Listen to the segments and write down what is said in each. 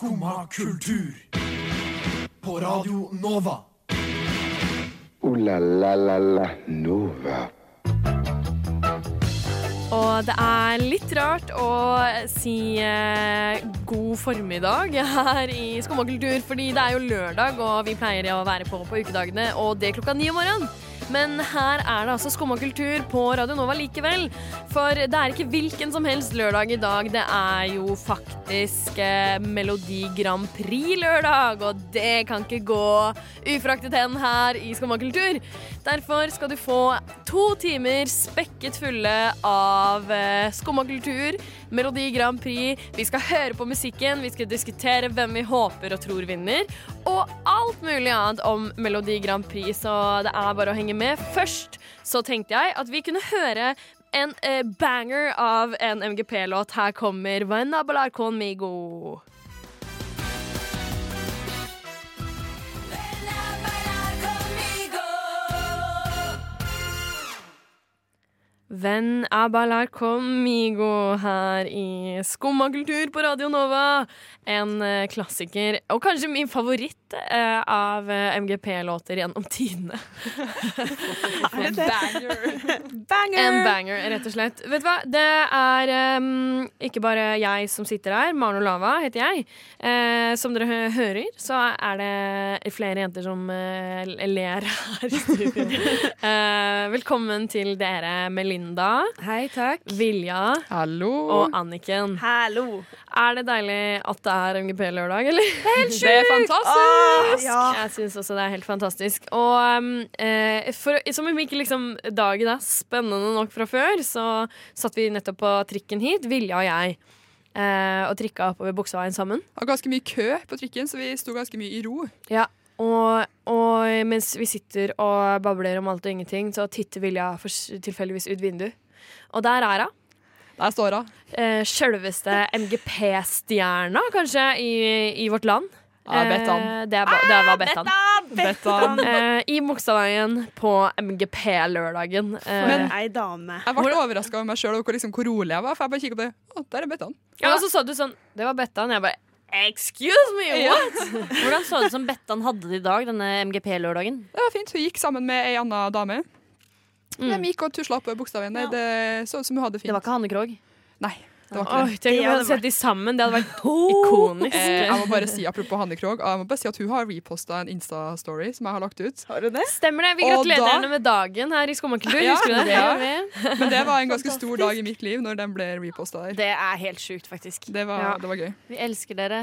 Skumma kultur. På Radio Nova. O-la-la-la-la Nova. Og det er litt rart å si eh, god formiddag her i Skummakultur, fordi det er jo lørdag, og vi pleier å være på på ukedagene, og det klokka ni om morgenen. Men her er det altså Skumma kultur på Radio Nova likevel. For det er ikke hvilken som helst lørdag i dag. Det er jo faktisk eh, Melodi Grand Prix-lørdag, og det kan ikke gå ufraktet hen her i Skumma kultur. Derfor skal du få to timer spekket fulle av eh, Skumma kultur, Melodi Grand Prix. Vi skal høre på musikken, vi skal diskutere hvem vi håper og tror vinner, og alt mulig annet om Melodi Grand Prix, så det er bare å henge med. Først så tenkte jeg at vi kunne høre en eh, banger av en MGP-låt. Her kommer Buena Balarcon Conmigo. Venn Abalar Comigo her i Skumma kultur på Radio Nova. En eh, klassiker, og kanskje min favoritt eh, av eh, MGP-låter gjennom tidene. En banger. En banger, rett og slett. Vet du hva? Det er um, ikke bare jeg som sitter her. Maren Olava heter jeg. Eh, som dere hø- hører, så er det flere jenter som uh, ler her i studio. Eh, velkommen til dere, Melinda, Hei, takk. Vilja Hallo. og Anniken. Hallo. Er det deilig at det er MGP-lørdag, eller? Det er fantastisk! ja. Jeg syns også det er helt fantastisk. Og um, eh, for, som om ikke liksom dagen er spennende nok fra før, så satt vi nettopp på trikken hit, Vilja og jeg, eh, og trikka oppover Bukseveien sammen. Det var ganske mye kø på trikken, så vi sto ganske mye i ro. Ja, og, og mens vi sitter og babler om alt og ingenting, så titter Vilja tilfeldigvis ut vinduet. Og der er hun. Der står hun. Eh, Sjølveste MGP-stjerna, kanskje, i, i vårt land. Ja, Bettan. Eh, det, er det var Bettan. Bettan. Eh, I Bogstadveien på MGP-lørdagen. Eh, For ei dame. Jeg ble overraska over meg sjøl og hvor, liksom, hvor rolig jeg var, for jeg bare kikka på det. Å, der er Bettan. ja, og så sa du sånn Det var Bettan. Jeg bare Excuse me, what? Hvordan så det som Bettan hadde det i dag, denne MGP-lørdagen? Det var fint. Hun gikk sammen med ei anna dame. Mm. De gikk og tusla opp bokstavene. Ja. Det så ut som hun hadde det fint. Det var ikke Hanne Krogh. Nei, det var ikke Oi, det. tenk om vi hadde sett de sammen. Det hadde vært ikonisk. Eh, jeg må bare si apropos Hanne Krogh Jeg må bare si at hun har reposta en Insta-story som jeg har lagt ut. Har du det? Stemmer det. Vi gratulerer da- henne med dagen her i Skummakultur. Ja, Husker du det? det gjør. Men det var en ganske stor dag i mitt liv når den ble reposta der. Det er helt sjukt, faktisk. Det var, Ja. det var gøy. Vi elsker dere.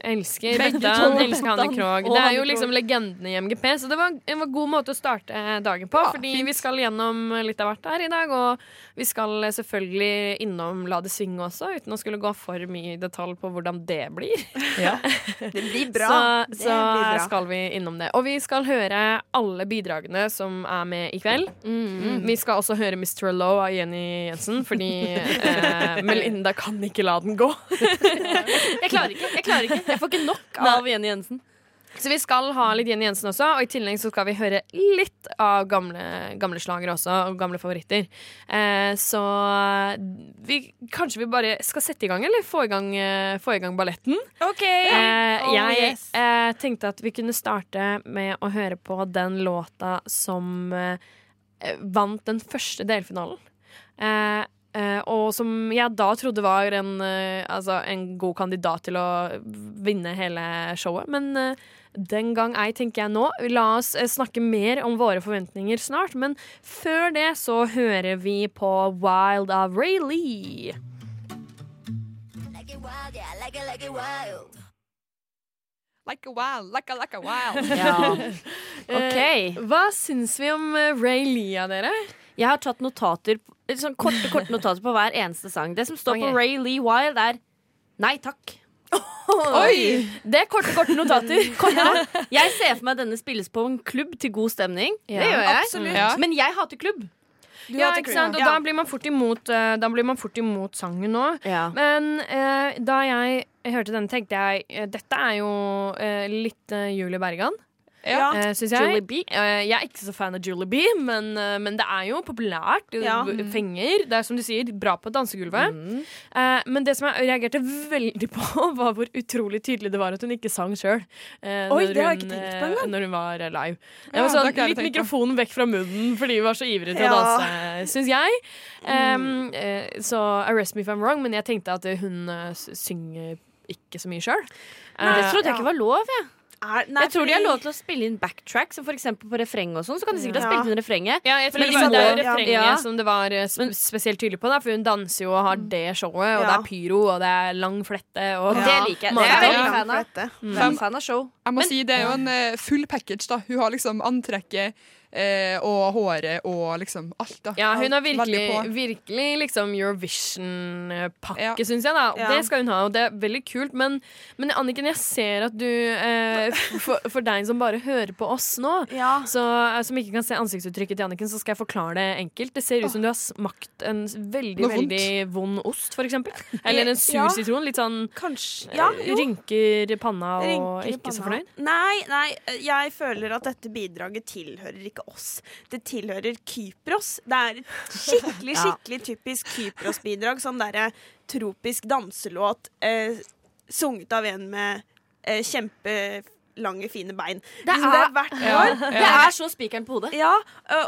Elsker Bettan, elsker Hanne Krogh. Det er jo liksom legendene i MGP, så det var en god måte å starte dagen på. Ja, fordi fint. vi skal gjennom litt av hvert her i dag, og vi skal selvfølgelig innom La det svinge også, uten å skulle gå for mye i detalj på hvordan det blir. Ja. Det blir bra. Så, så blir bra. skal vi innom det. Og vi skal høre alle bidragene som er med i kveld. Mm. Vi skal også høre Mr. Low av Jenny Jensen, fordi eh, Melinda kan ikke la den gå. Jeg klarer ikke. Jeg klarer ikke Jeg får ikke nok av Jenny Jensen. Så vi skal ha litt Jenny Jensen også, og i tillegg så skal vi høre litt av gamle, gamle slager også, og gamle favoritter. Eh, så vi, kanskje vi bare skal sette i gang, eller få i gang, eh, få i gang balletten. OK. Eh, Oh, jeg yes. eh, tenkte at vi kunne starte med å høre på den låta som eh, vant den første delfinalen. Eh, og som jeg da trodde var en, eh, altså en god kandidat til å vinne hele showet. Men eh, den gang ei, tenker jeg nå. La oss eh, snakke mer om våre forventninger snart. Men før det så hører vi på Wild av Ray Lee. Like a wild, like a, like a wild Ja. OK. hva syns vi om eh, Ray Lee av dere? Jeg har tatt notater sånn korte, korte notater på hver eneste sang. Det som står okay. på Ray Lee Wild, er nei takk. Oi! Det er korte, korte notater. Jeg ser for meg denne spilles på en klubb til god stemning. Ja, det gjør jeg. absolutt. Ja. Men jeg hater klubb. Ja, ikke sant? Og da blir man fort imot, eh, da blir man fort imot sangen nå. Ja. Men eh, da jeg hørte denne, tenkte jeg eh, dette er jo eh, litt eh, Julie Bergan. Ja. Uh, syns jeg. Julie B. Eh, jeg er ikke så fan av Julie B, men, uh, men det er jo populært. Det Ja. Fenger. Det er som du sier, bra på dansegulvet. Mm. Eh, men det som jeg reagerte veldig på, var hvor utrolig tydelig det var at hun ikke sang sjøl. Oi, det har jeg ikke tenkt på engang. Når hun var eh, live. Ja, var sånn, Litt mikrofonen vekk fra munnen fordi hun var så ivrig til å danse, syns jeg. Um, eh, så arrest me if I'm wrong, men jeg tenkte at hun eh, synger ikke så mye sjøl. Men det trodde jeg ikke var lov. Jeg, Er, nei, jeg tror de har lov til å spille inn backtrack, som for eksempel på refreng og sånn. Så kan de sikkert ha spilt inn refrenget. Ja, jeg tror Men det, var, det er refrenget Ja. som det var eh, spesielt tydelig på, da, for hun danser jo og har det showet, og Ja. det er pyro, og det er lang flette, og Det liker jeg. Det er jeg veldig fan av. for fan av show. Jeg må si Det er jo en eh, full package. da Hun har liksom antrekket eh, og håret og liksom alt. da Ja, hun har virkelig, virkelig liksom Eurovision-pakke, Ja. syns jeg. da Ja. Det skal hun ha, og det er veldig kult. Men, men Anniken, jeg ser at du eh, for, for deg som bare hører på oss nå, Ja. så, eh, som ikke kan se ansiktsuttrykket til Anniken, så skal jeg forklare det enkelt. Det ser ut som du har smakt en veldig veldig vond ost, for eksempel. Eller en sur sitron. Litt sånn Kanskje ja, eh, rynker i panna og Rynker ikke ikke så fornøyd. Nei, nei, jeg føler at dette bidraget tilhører ikke oss. Det tilhører Kypros. Det er et skikkelig, skikkelig typisk Kypros-bidrag. Sånn derre tropisk danselåt eh, sunget av en med eh, kjempelange, fine bein. Det er- det er hvert Ja. Det er så spikeren på hodet. Ja,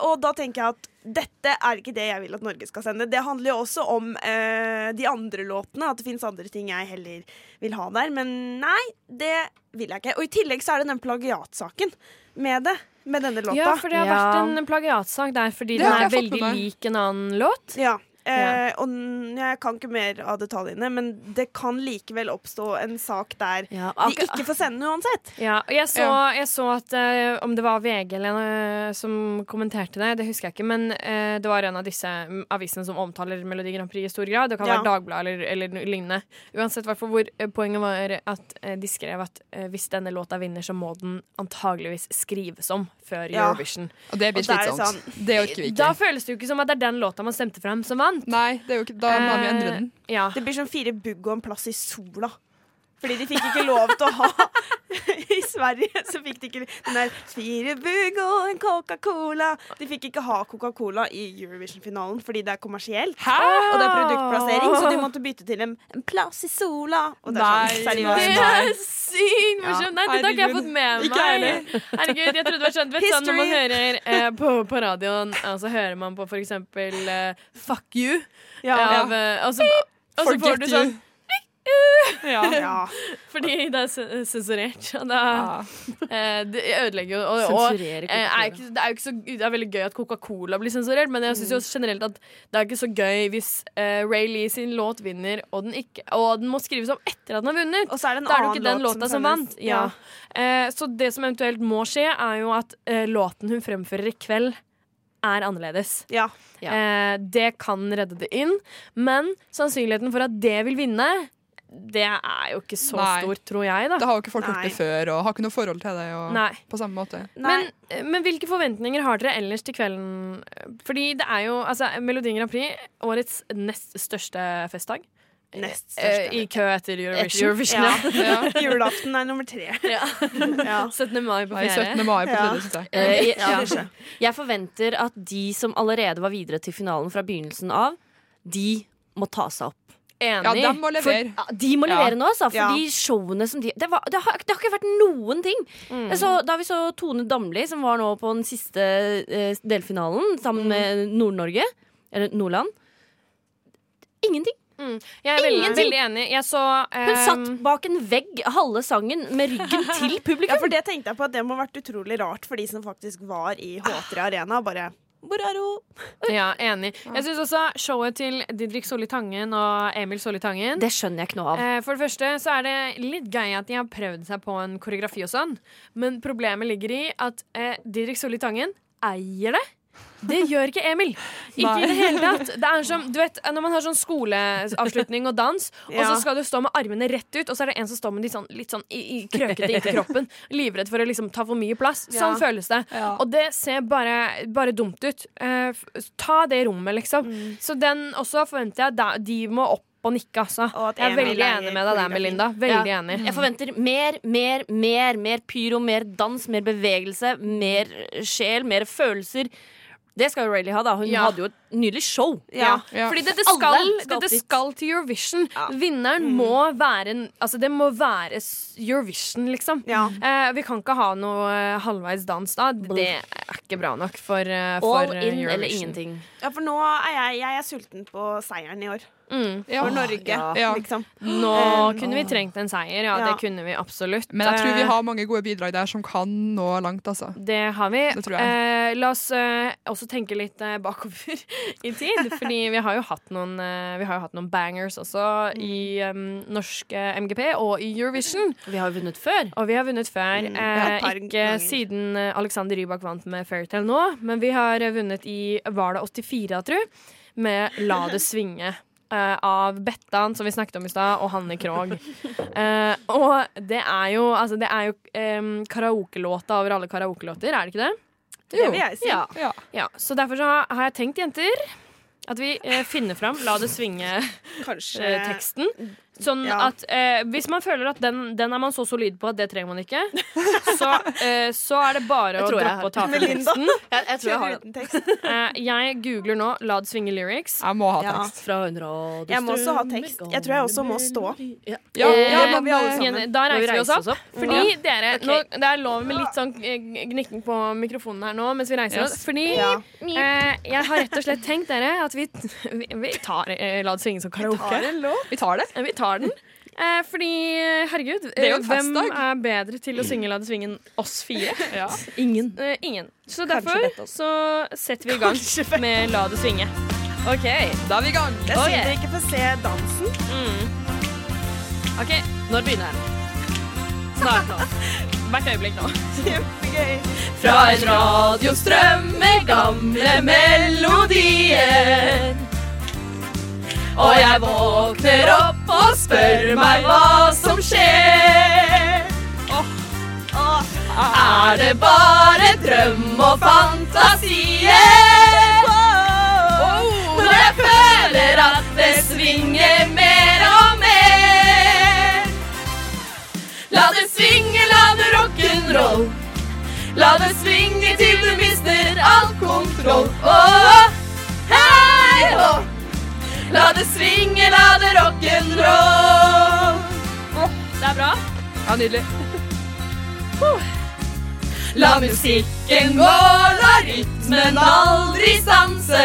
og da tenker jeg at dette er ikke det jeg vil at Norge skal sende. Det handler jo også om eh, de andre låtene, at det fins andre ting jeg heller vil ha der. Men nei, det vil jeg ikke. Og i tillegg så er det den plagiatsaken med det. Med denne låta. Ja, for det har Ja. vært en plagiatsak der fordi Det den er veldig lik en annen låt. Ja. Eh, og jeg kan ikke mer av detaljene, men det kan likevel oppstå en sak der Ja, de ikke får sende uansett. Ja, og jeg så, Ja. jeg så at eh, om det var VG eller noe som kommenterte det, det husker jeg ikke, men eh, det var en av disse mm, avisene som omtaler Melodi Grand Prix i stor grad. Det kan Ja. være Dagbladet eller, eller lignende. Uansett hvertfor hvor eh, poenget var at eh, de skrev at hvis denne låta vinner, så må den antageligvis skrives om før Ja. Eurovision. Og det blir er slitsomt. sånn- Det orker vi Da føles det jo ikke som at det er den låta man stemte frem, som vant. Nei, det er jo ikke, da må vi endre den. Eh, Ja. Det blir som fire bugg og en plass i sola. Fordi de fikk ikke lov til å ha I Sverige så fikk de ikke den der fire bugg og en Coca-Cola. De fikk ikke ha Coca-Cola i Eurovision-finalen fordi det er kommersielt. Hæ? Og det er produktplassering, så de måtte bytte til en, en plass i sola. Og det er sånn, seriøst. Det er sykt morsomt! Nei, dette har ikke jeg fått med meg. Herregud, jeg trodde det var skjønt. Vet sånn, når man hører eh, på, på radioen, og så hører man på for eksempel eh, Fuck you. Ja. Av, eh, og så, og så får du you. Ja. Ja. Fordi det er sen- sensurert. Og da Ja. eh, Det ødelegger jo. Og, og eh, er ikke, det er jo ikke så Det er veldig gøy at Coca-Cola blir sensurert, men jeg syns generelt at det er ikke så gøy hvis uh, Ray Lee sin låt vinner, og den, ikke, og den må skrives om etter at den har vunnet. Og så er det en Da er det jo annen ikke den låt låta som, som vant. Ja. Uh, så det som eventuelt må skje, er jo at uh, låten hun fremfører i kveld, er annerledes. Ja. Ja. Eh, det kan redde det inn, men sannsynligheten for at det vil vinne, det er jo ikke så Nei. stort, tror jeg, da. Det har jo ikke folk gjort det før og har ikke noe forhold til det. Og på samme måte. Men, eh, men hvilke forventninger har dere ellers til kvelden? Fordi det er jo altså, Melodi Grand Prix, årets nest største festdag. Nest Eh, største. I kø etter Eurovision. Eurovision. ja. Ja. Julaften er nummer tre. Ja. Ja. 17. mai på Nei, 17. fjerde. mai på Ja. tredje. Eh, jeg forventer at de som allerede var videre til finalen fra begynnelsen av, de må ta seg opp. Enig. Ja, de må levere. For, de må Ja. levere nå, altså. Ja. de showene som de det, var, det, har, det har ikke vært noen ting. Mm. Så, da vi så Tone Damli, som var nå på den siste eh, delfinalen sammen med Nord-Norge, eller Nordland Ingenting. Mm. Jeg er veldig, veldig enig. Jeg så Hun eh, satt bak en vegg halve sangen med ryggen til publikum. Ja, for det tenkte jeg på at det må ha vært utrolig rart for de som faktisk var i H3 Arena. Bare Hvor er hun? Ja, enig. Jeg syns også showet til Didrik Solli Tangen og Emil Solli Tangen Det skjønner jeg ikke noe av. Eh, For det første så er det litt gøy at de har prøvd seg på en koreografi og sånn, men problemet ligger i at eh, Didrik Solli Tangen eier det. Det gjør ikke Emil. Ikke i det hele tatt. Det er som, du vet, Når man har sånn skoleavslutning og dans, og så skal du stå med armene rett ut, og så er det en som står med de sånn, litt sånn i, i krøkete inntil kroppen, livredd for å liksom ta for mye plass. Sånn føles det. Ja. Og det ser bare, bare dumt ut. Uh, ta det rommet, liksom. Så den også forventer jeg da, De må opp og nikke, altså. Og Jeg er veldig enig med deg der. Melinda. Veldig Ja. enig. Jeg forventer mer, mer, mer, mer pyro, mer dans, mer bevegelse, mer sjel, mer følelser. Det skal jo Rayleigh ha, da. Hun Ja. hadde jo et nydelig show. Ja. Ja. Fordi dette skal, skal dette skal til Eurovision. Ja. Vinneren må være Altså, det må være Eurovision, liksom. Ja. Eh, vi kan ikke ha noe eh, halvveis dans da. Det er ikke bra nok for, eh, for All eh, in Eurovision. eller ingenting. ja, for nå er jeg, jeg er sulten på seieren i år. Mm. Ja. For Norge, Ja. liksom. Nå Eh, kunne vi trengt en seier, ja, Ja. det kunne vi absolutt. Men jeg tror vi Eh, har mange gode bidrag der som kan nå langt, altså. Det har vi. Det. Eh, la oss eh, også tenke litt eh, bakover i tid. Fordi vi har jo hatt noen, eh, vi har jo hatt noen bangers også i um, norsk eh, MGP og i Eurovision. Vi har jo vunnet før. Og vi har vunnet før. Mm, eh, par ikke ganger. siden Alexander Rybak vant med Fairytale nå, men vi har vunnet i Var det 84, da, tru? Med La det svinge. Eh, av Bettan, som vi snakket om i stad, og Hanne Krogh. Uh, og det er jo, altså, det er jo um, karaokelåta over alle karaokelåter, er det ikke det? Det vil jeg si. Ja. Ja. Ja, så derfor så har- jeg tenkt, jenter, at vi eh, finner fram La det svinge-teksten. Kanskje sånn ja. at eh, hvis man føler at den, den er man så solid på at det trenger man ikke, så, eh, så er det bare å droppe å ta frem teksten. Jeg, jeg tror jeg har den. Eh, jeg googler nå La det svinge lyrics. Jeg må ha Ja. tekst. Fra Jeg må også ha tekst. Jeg tror jeg også må stå. Ja. Ja, ja, må vi alle sammen. Da reiser vi oss opp. oss opp? Fordi dere, okay. nå, Det er lov med litt sånn eh, gnikking på mikrofonen her nå mens vi reiser Yes. oss. Fordi Ja. eh, jeg har rett og slett tenkt dere at vi, vi, vi tar eh, La det svinge som karaoke. vi tar det. Vi tar den. Eh, fordi, herregud, er eh, hvem er bedre til å synge La det svinge enn oss fire? Ja. Ingen. Eh, ingen. Så Kanskje derfor så setter vi i gang med La det svinge. OK. Da er vi i gang. Det er synd dere ikke får se dansen. Mm. OK, Når begynner den? snart nå. Hvert øyeblikk nå. Kjempegøy. Fra en radiostrøm med gamle melodier. Og jeg våkner opp og spør meg hva som skjer. Er det bare drøm og fantasier? Når jeg føler at det svinger mer og mer. La det svinge, la det rock'n'roll. La det svinge til du mister all kontroll. Oh. La det svinge, la det rock'n'roll. Det er bra. Ja, nydelig. La musikken gå, la rytmen aldri stanse.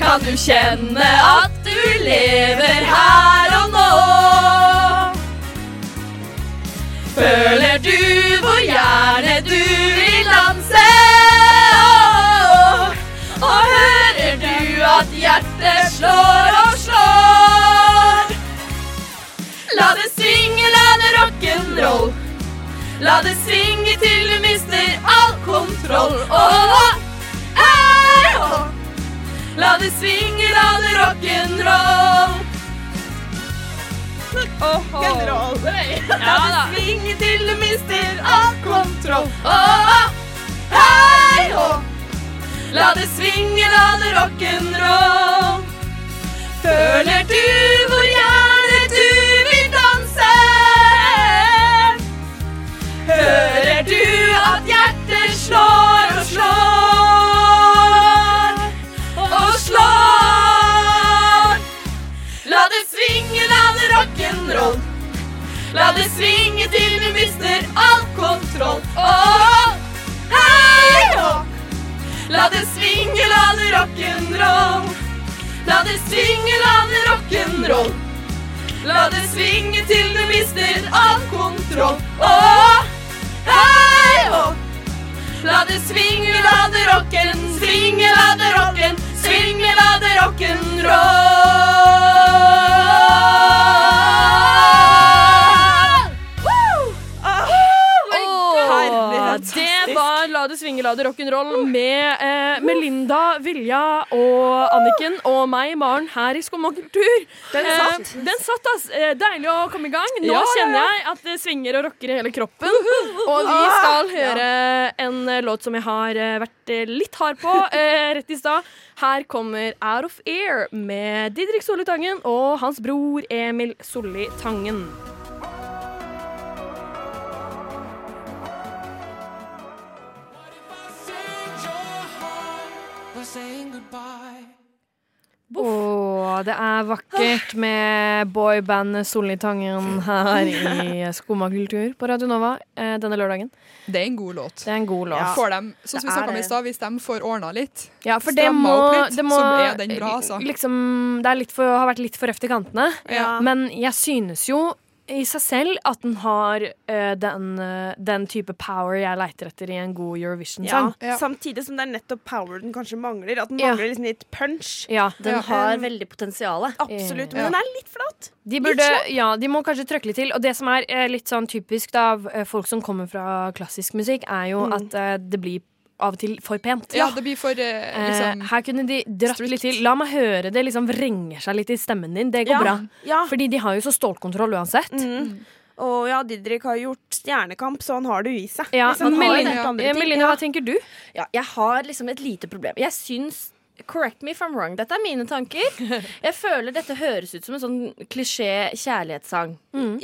Kan du kjenne at du lever her og nå? Føler at hjertet slår og slår? La det svinge, la det rock'n'roll. La det svinge til du mister all kontroll. Oh, hei, oh. La det svinge, la det rock'n'roll. Rock'n'roll. La det svinge til du mister all kontroll. Åh, hei, åh. La det svinge, la det rock'n'roll. Føler du hvor gjerne du vil danse? Hører du at hjertet slår og slår og slår? La det svinge, la det rock'n'roll. La det svinge til du mister all kontroll. Oh! La det svinge, la det rock'n'roll. La det svinge, la det rock'n'roll. La det svinge til du mister all kontroll. Åh, hei, åh. La det svinge, la det rocken, svinge, la det rocken, svinge, la det rock'n'roll. La det svinge, la det rock'n'roll med eh, Melinda, Vilja og Anniken og meg, Maren, her i Skumma Den Eh, satt. den satt, ass. Eh, Deilig å komme i gang. Nå Ja, kjenner jeg at det svinger og rocker i hele kroppen. Og vi skal høre en eh, låt som jeg har eh, vært eh, litt hard på eh, rett i stad. Her kommer Out of Air med Didrik Solli Tangen og hans bror Emil Solli Tangen. Det er vakkert med boybandet Solli Tangen her i Skumma kultur på Radio Nova eh, denne lørdagen. Det er en god låt. Det er en god låt. Får dem, sånn som vi Det om i stad, Hvis de får ordna litt, Ja, for det må, opp litt, det må så er den bra, altså. Liksom, det er litt for, har vært litt for røft i kantene. Ja. Men jeg synes jo i seg selv at den har uh, den, uh, den type power jeg leiter etter i en god Eurovision-sang. Ja. Samtidig som det er nettopp power den kanskje mangler. At den Ja. mangler liksom litt punch. Ja. Den Ja. har veldig potensial. Absolutt. Men Ja. den er litt flat. De, burde, ja, de må kanskje trøkke litt til. Og det som er uh, litt sånn typisk da, av eh, folk som kommer fra klassisk musikk, er jo at eh, det blir av og til for pent. Ja, det blir for eh, Eh, liksom her kunne de dratt strict. litt til. La meg høre det liksom vrenger seg litt i stemmen din. Det går Ja. bra. Ja. Fordi de har jo så stålkontroll uansett. Mm. Og ja, Didrik har gjort Stjernekamp, så han har det jo i seg. Ja, Liksom, andre ja, hva tenker du? Ja, jeg har liksom et lite problem. Jeg syns Correct me if I'm wrong. Dette er mine tanker. Jeg føler dette høres ut som en sånn klisjé kjærlighetssang.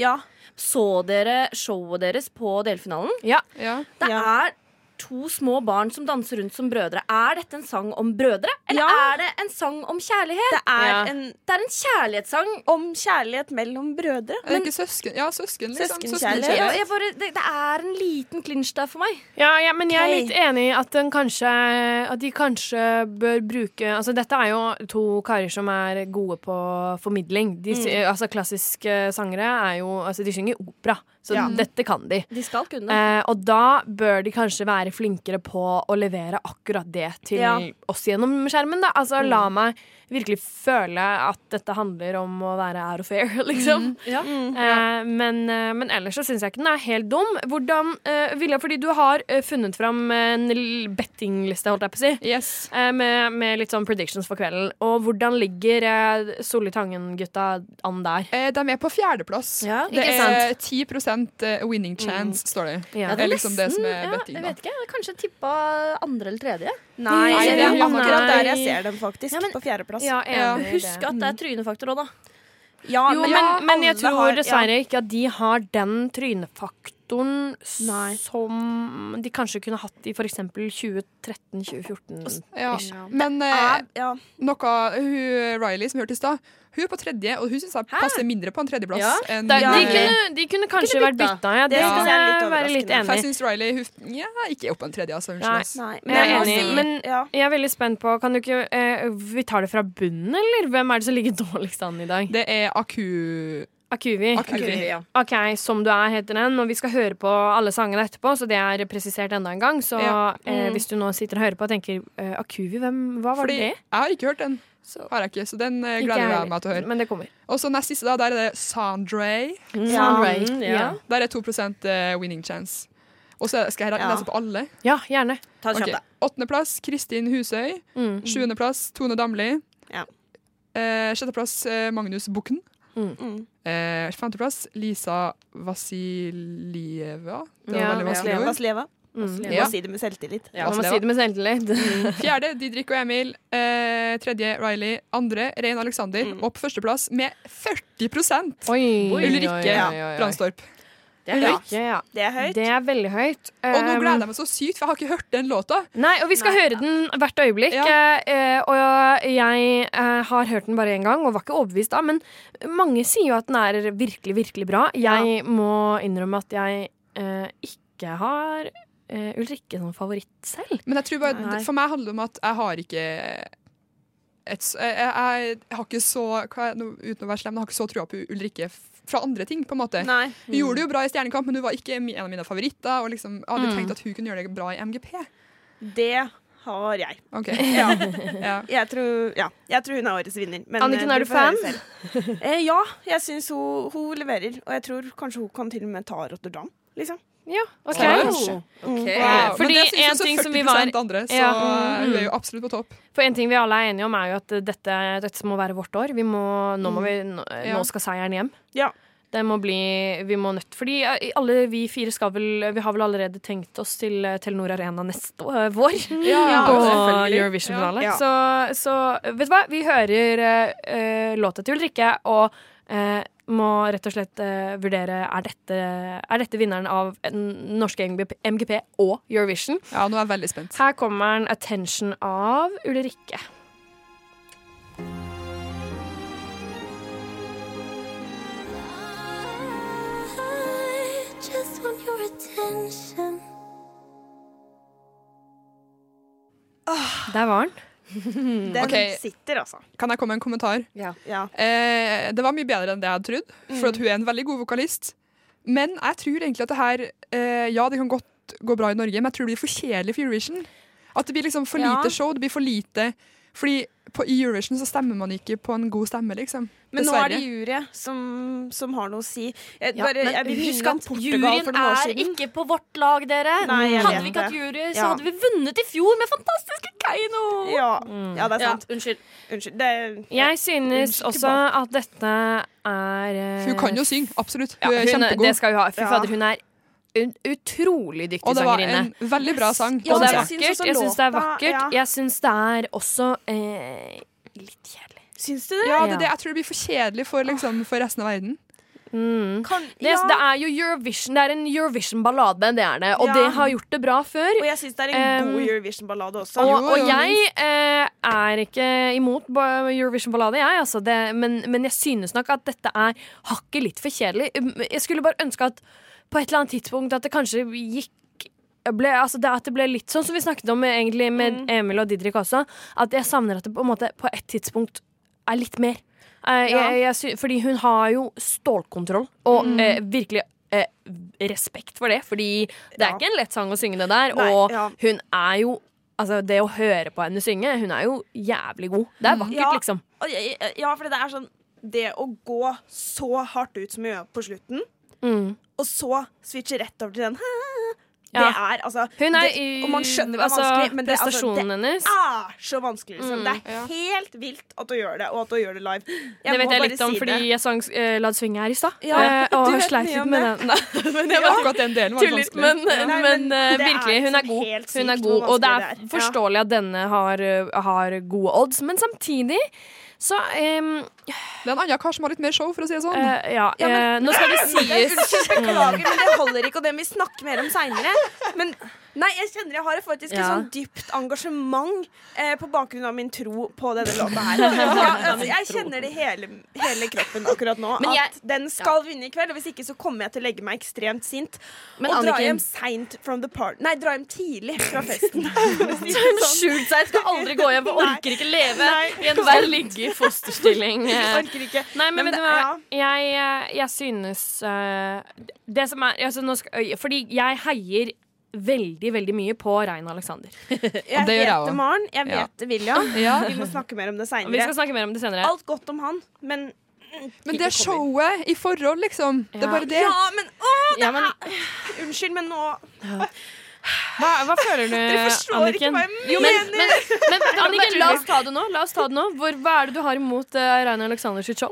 Ja. Så dere showet deres på delfinalen? Ja. ja. Det er to små barn som danser rundt som brødre. Er dette en sang om brødre, eller Ja. er det en sang om kjærlighet? Det er Ja. en Det er en kjærlighetssang. om kjærlighet mellom brødre. Er det ikke søsken? Ja, søsken, liksom. Søskenkjærlighet. Ja, bare, det, det er en liten klinsj der for meg. Ja, ja, men jeg er litt enig i at, kanskje, at de kanskje bør bruke Altså, dette er jo to karer som er gode på formidling. De, mm. altså, klassiske sangere er jo Altså, de synger opera, så Ja. dette kan de. De skal kunne. Eh, og da bør de kanskje være flinkere på å levere akkurat det til Ja. oss gjennom skjermen. Da. Altså, La meg virkelig føle at dette handler om å være out of air, liksom. Ja. Eh, men, eh, men ellers så syns jeg ikke den er helt dum. Hvordan, eh, Vilja, fordi du har eh, funnet fram en bettingliste, holdt jeg på å si. Yes. eh, med, med litt sånn predictions for kvelden. Og hvordan ligger eh, Solli Tangen-gutta an der? Eh, de er på fjerdeplass. Ja, det er er 10 winning chance, står det. Ja. Det er liksom det som er ja, betting, Jeg vet ikke. jeg Kanskje tippa andre eller tredje. Nei, Nei, det er akkurat nei. der jeg ser dem, faktisk. Ja, men- på fjerdeplass. Ja, Ja, Husk at det er trynefaktor òg, da. Ja, Jo, men, ja, men jeg tror har- dessverre ikke at de har den trynefaktoren Nei. som de kanskje kunne hatt i f.eks. 2013-2014. Ja. Men eh, ja. ja. noe hun, Riley, som hørte i stad, hun er på tredje, og hun syns jeg passer mindre på en tredjeplass. Ja. enn Da, de, Ja. kunne, de kunne kanskje Kunne vært bytta. ja. Det skal jeg litt være litt enig For jeg syns Riley hun, ja, ikke er oppe på en tredje. Altså, unnskyld, Nei. Nei, Men jeg er enig. Men jeg er veldig spent på Kan du ikke eh, Vi tar det fra bunnen, eller? Hvem er det som ligger dårligst an i dag? Det er Aku... Akuvi. Akuvi. ja. OK, Som du er, heter den. Og vi skal høre på alle sangene etterpå, så det er presisert enda en gang. Så Ja. eh, Mm. hvis du nå sitter og hører på og tenker eh, Akuvi, hvem, hva var Fordi det? jeg har ikke hørt den. Så har jeg ikke, så den eh, gleder jeg meg til å høre. Men det kommer. Og så nest siste, da, der er det Sandre. Sandre, Mm, ja. Ja. Der er 2 eh, winning chance. Og så skal jeg Ja. lese på alle. ja, gjerne. Ta det Ok, kjapt, da. Åttendeplass Kristin Husøy. Mm. Sjuendeplass Tone Damli. Ja. Eh, sjetteplass eh, Magnus Bukken. Mm. Eh, femteplass Lisa Vasilieva. Det var Ja, veldig vanskelig ja. ord. Vasleva. Mm. Ja. må si det med selvtillit. Ja, man må si det med selvtillit. Fjerde Didrik og Emil. Eh, tredje Riley. Andre Rein Alexander. Mm. Og på førsteplass med 40 Oi, Ulrikke oi, oi, oi. Brandstorp. Det er høyt. Ja, ja. Det er høyt. Det er veldig høyt. Og nå Um, gleder jeg meg så sykt, for jeg har ikke hørt den låta. Nei, og vi skal Nei, høre den hvert øyeblikk. Ja. eh, og jeg eh, har hørt den bare én gang og var ikke overbevist da, men mange sier jo at den er virkelig, virkelig bra. Jeg må innrømme at jeg eh, ikke har Ulrikke som favoritt selv. Men jeg tror bare, Nei. for meg handler det om at jeg har ikke et, jeg, jeg, jeg har ikke så hva, Uten å være slem, jeg har ikke så trua på Ulrikke fra andre ting. på en måte Nei. Hun gjorde det jo bra i Stjernekamp, men hun var ikke en av mine favoritter. Og liksom, jeg hadde Mm. tenkt at hun kunne gjøre det bra i MGP. Det har jeg. Ok, Ja. ja. Jeg tror, ja, jeg tror hun er årets vinner. Men Anniken, eh, er du fan? Eh, ja, jeg syns hun, hun leverer. Og jeg tror kanskje hun kan til og med ta Rotterdam. Liksom. Ja, ok. Seriøst? Ok. Wow. Fordi Men det syns en jo så ting som 40 vi var- andre, så Ja. mm, vi er jo absolutt på topp. For en ting vi alle er enige om, er jo at dette, dette må være vårt år. Vi må, nå, må vi, nå, Ja. nå skal seieren hjem. Ja. Det må bli Vi må nødt Fordi eh, alle vi fire skal vel Vi har vel allerede tenkt oss til eh, Telenor Arena neste år, vår. Ja, på. Eurovision-finale. Ja. Så, så vet du hva? Vi hører eh, eh, låta til Ulrikke og eh, må rett og slett uh, vurdere er dette, er dette vinneren av den norske MGP, MGP og Eurovision. Ja, nå er jeg veldig spent. Her kommer den 'Attention' av Ulrikke. just want your attention. Der var den. Den okay. sitter, altså. Kan jeg komme med en kommentar? Ja. Eh, det var mye bedre enn det jeg hadde trodd, for at hun er en veldig god vokalist. Men jeg tror egentlig at det her eh, Ja, det kan godt gå bra i Norge, men jeg tror det blir for kjedelig for Eurovision. At det blir liksom for Ja. lite show. Det blir for lite Fordi på i Eurovision så stemmer man ikke på en god stemme, liksom. Men nå er det Dessverre. jury som, som har noe å si. Jeg, Ja, men jeg vil husk at juryen er siden. ikke på vårt lag, dere. Nei, hadde vi ikke hatt jury, jury, så hadde vi vunnet i fjor med fantastiske Keiino. Ja, ja, det er Ja, sant. unnskyld. Unnskyld. Det, Jeg synes Unnskyld, også at dette er uh, hun kan jo synge, absolutt. ja, Hun er kjempegod. Det skal hun ha. Fy fader, hun er en utrolig dyktig Og det var en veldig bra sang. Ja, og det er vakkert. Jeg syns det er vakkert. Jeg syns det er også eh, litt kjedelig. Syns du det? Ja, det, det, jeg tror det blir for kjedelig for, liksom, for resten av verden. Mm. Kan, Det, ja. det er jo Eurovision. Det er en Eurovision-ballade, det er det. Og Ja. det har gjort det bra før. Og jeg syns det er en Um, god Eurovision-ballade også. Og, Jo, og jeg eh, er ikke imot Eurovision-ballade, jeg, altså. Det, men, men jeg synes nok at dette er hakket litt for kjedelig. Jeg skulle bare ønske at på et eller annet tidspunkt at det kanskje gikk ble, altså det, at det ble litt sånn som vi snakket om egentlig med Mm. Emil og Didrik også. At jeg savner at det på en måte på et tidspunkt er litt mer. Eh, Ja. jeg, jeg, fordi hun har jo stålkontroll, og Mm. eh, virkelig eh, respekt for det. Fordi det er Ja. ikke en lett sang å synge det der. Nei, og ja. hun er jo Altså, det å høre på henne synge, hun er jo jævlig god. Det er vakkert, Ja. liksom. Ja, for det er sånn Det å gå så hardt ut som hun gjør på slutten, Mm. Og så switche rett over til den Ja. Det er altså Hun er det, i Og man skjønner det er altså, vanskelig, men det, altså, prestasjonen hennes. er så vanskelig. Liksom. Mm, det er helt vilt at hun gjør det, og at hun gjør det live. Jeg det vet jeg litt om si fordi jeg sang uh, La det svinge her i stad. Ja, uh, og har sleit litt med den. Men jeg vet ikke at den delen var vanskelig. men, Nei, men, men er virkelig, hun er liksom god. Hun er god og det er det. Ja. forståelig at denne har, har gode odds, men samtidig så um, Det er en annen kar som har litt mer show, for å si det sånn. Uh, Ja, Ja, men- uh, nå skal det sies Unnskyld, beklager, men det holder ikke, og det må vi snakke mer om seinere. Men nei, jeg kjenner jeg har faktisk et sånn dypt engasjement eh, på bakgrunn av min tro på denne låta her. Ja, altså, jeg kjenner det i hele, hele kroppen akkurat nå. Jeg- at den skal vinne i kveld, og hvis ikke så kommer jeg til å legge meg ekstremt sint. Men og dra hjem seint from the party. Nei, dra hjem tidlig fra festen. sånn. Skjult seg, skal aldri gå hjem, orker ikke leve enhver ligge i fosterstilling. Eh. orker ikke. Nei, men, Men vet du hva? Jeg, eh, jeg synes uh, Det som er altså, skal, Fordi jeg heier veldig, veldig mye på Rein Alexander. Jeg heter jeg vet Maren. Jeg Ja. vet det, William. Ja. Vi må snakke mer om det Vi seinere. skal snakke mer om det senere. Alt godt om han, men Men det er showet i forhold, liksom. Det er bare det. Ja, men å, det Ja, men- er Unnskyld, men nå Hva, hva føler du, Dere forstår ikke hva jeg Jo, men, mener. men, men Anniken, la oss ta det nå. La oss ta det nå. Hvor, hva er det du har imot uh, Rein Alexander sitt show?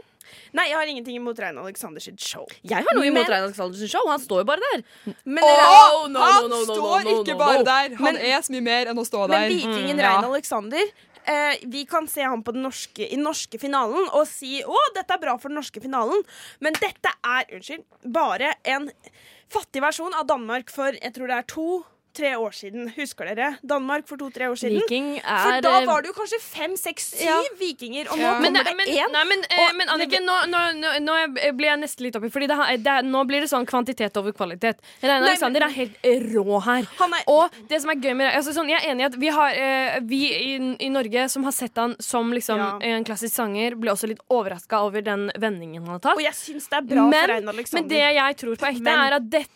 Nei, jeg har ingenting imot Rein sitt show. Jeg har noe imot Men- Rein sitt show. Han står jo bare der. Men, Oh, no, han no, no, står ikke bare der. Han Men- er så mye mer enn å stå men der. vikingen Mm, ja. Rein Alexander eh, Vi kan se ham på den norske, i den norske finalen og si å, dette er bra for den norske finalen. Men dette er unnskyld, bare en fattig versjon av Danmark for jeg tror det er to tre år siden. Husker dere? Danmark for to-tre år siden. Viking er For da eh, var det jo kanskje fem, seks, syv Ja. vikinger, og nå Ja. kommer det men, én. nei, men, eh, og men Anniken, nå, nå, nå, nå blir jeg nesten litt oppi, Fordi det, det, er- nå blir det sånn kvantitet over kvalitet. Reine Alexander men- er helt rå her. Han er Og det som er gøy med altså sånn, Jeg er enig i at vi, har, eh, vi i, i Norge som har sett han som liksom, Ja. en klassisk sanger, ble også litt overraska over den vendingen han har tatt. Og jeg syns det er bra Men- for Rein Alexander. Men det jeg tror på ekte, Men- er at dette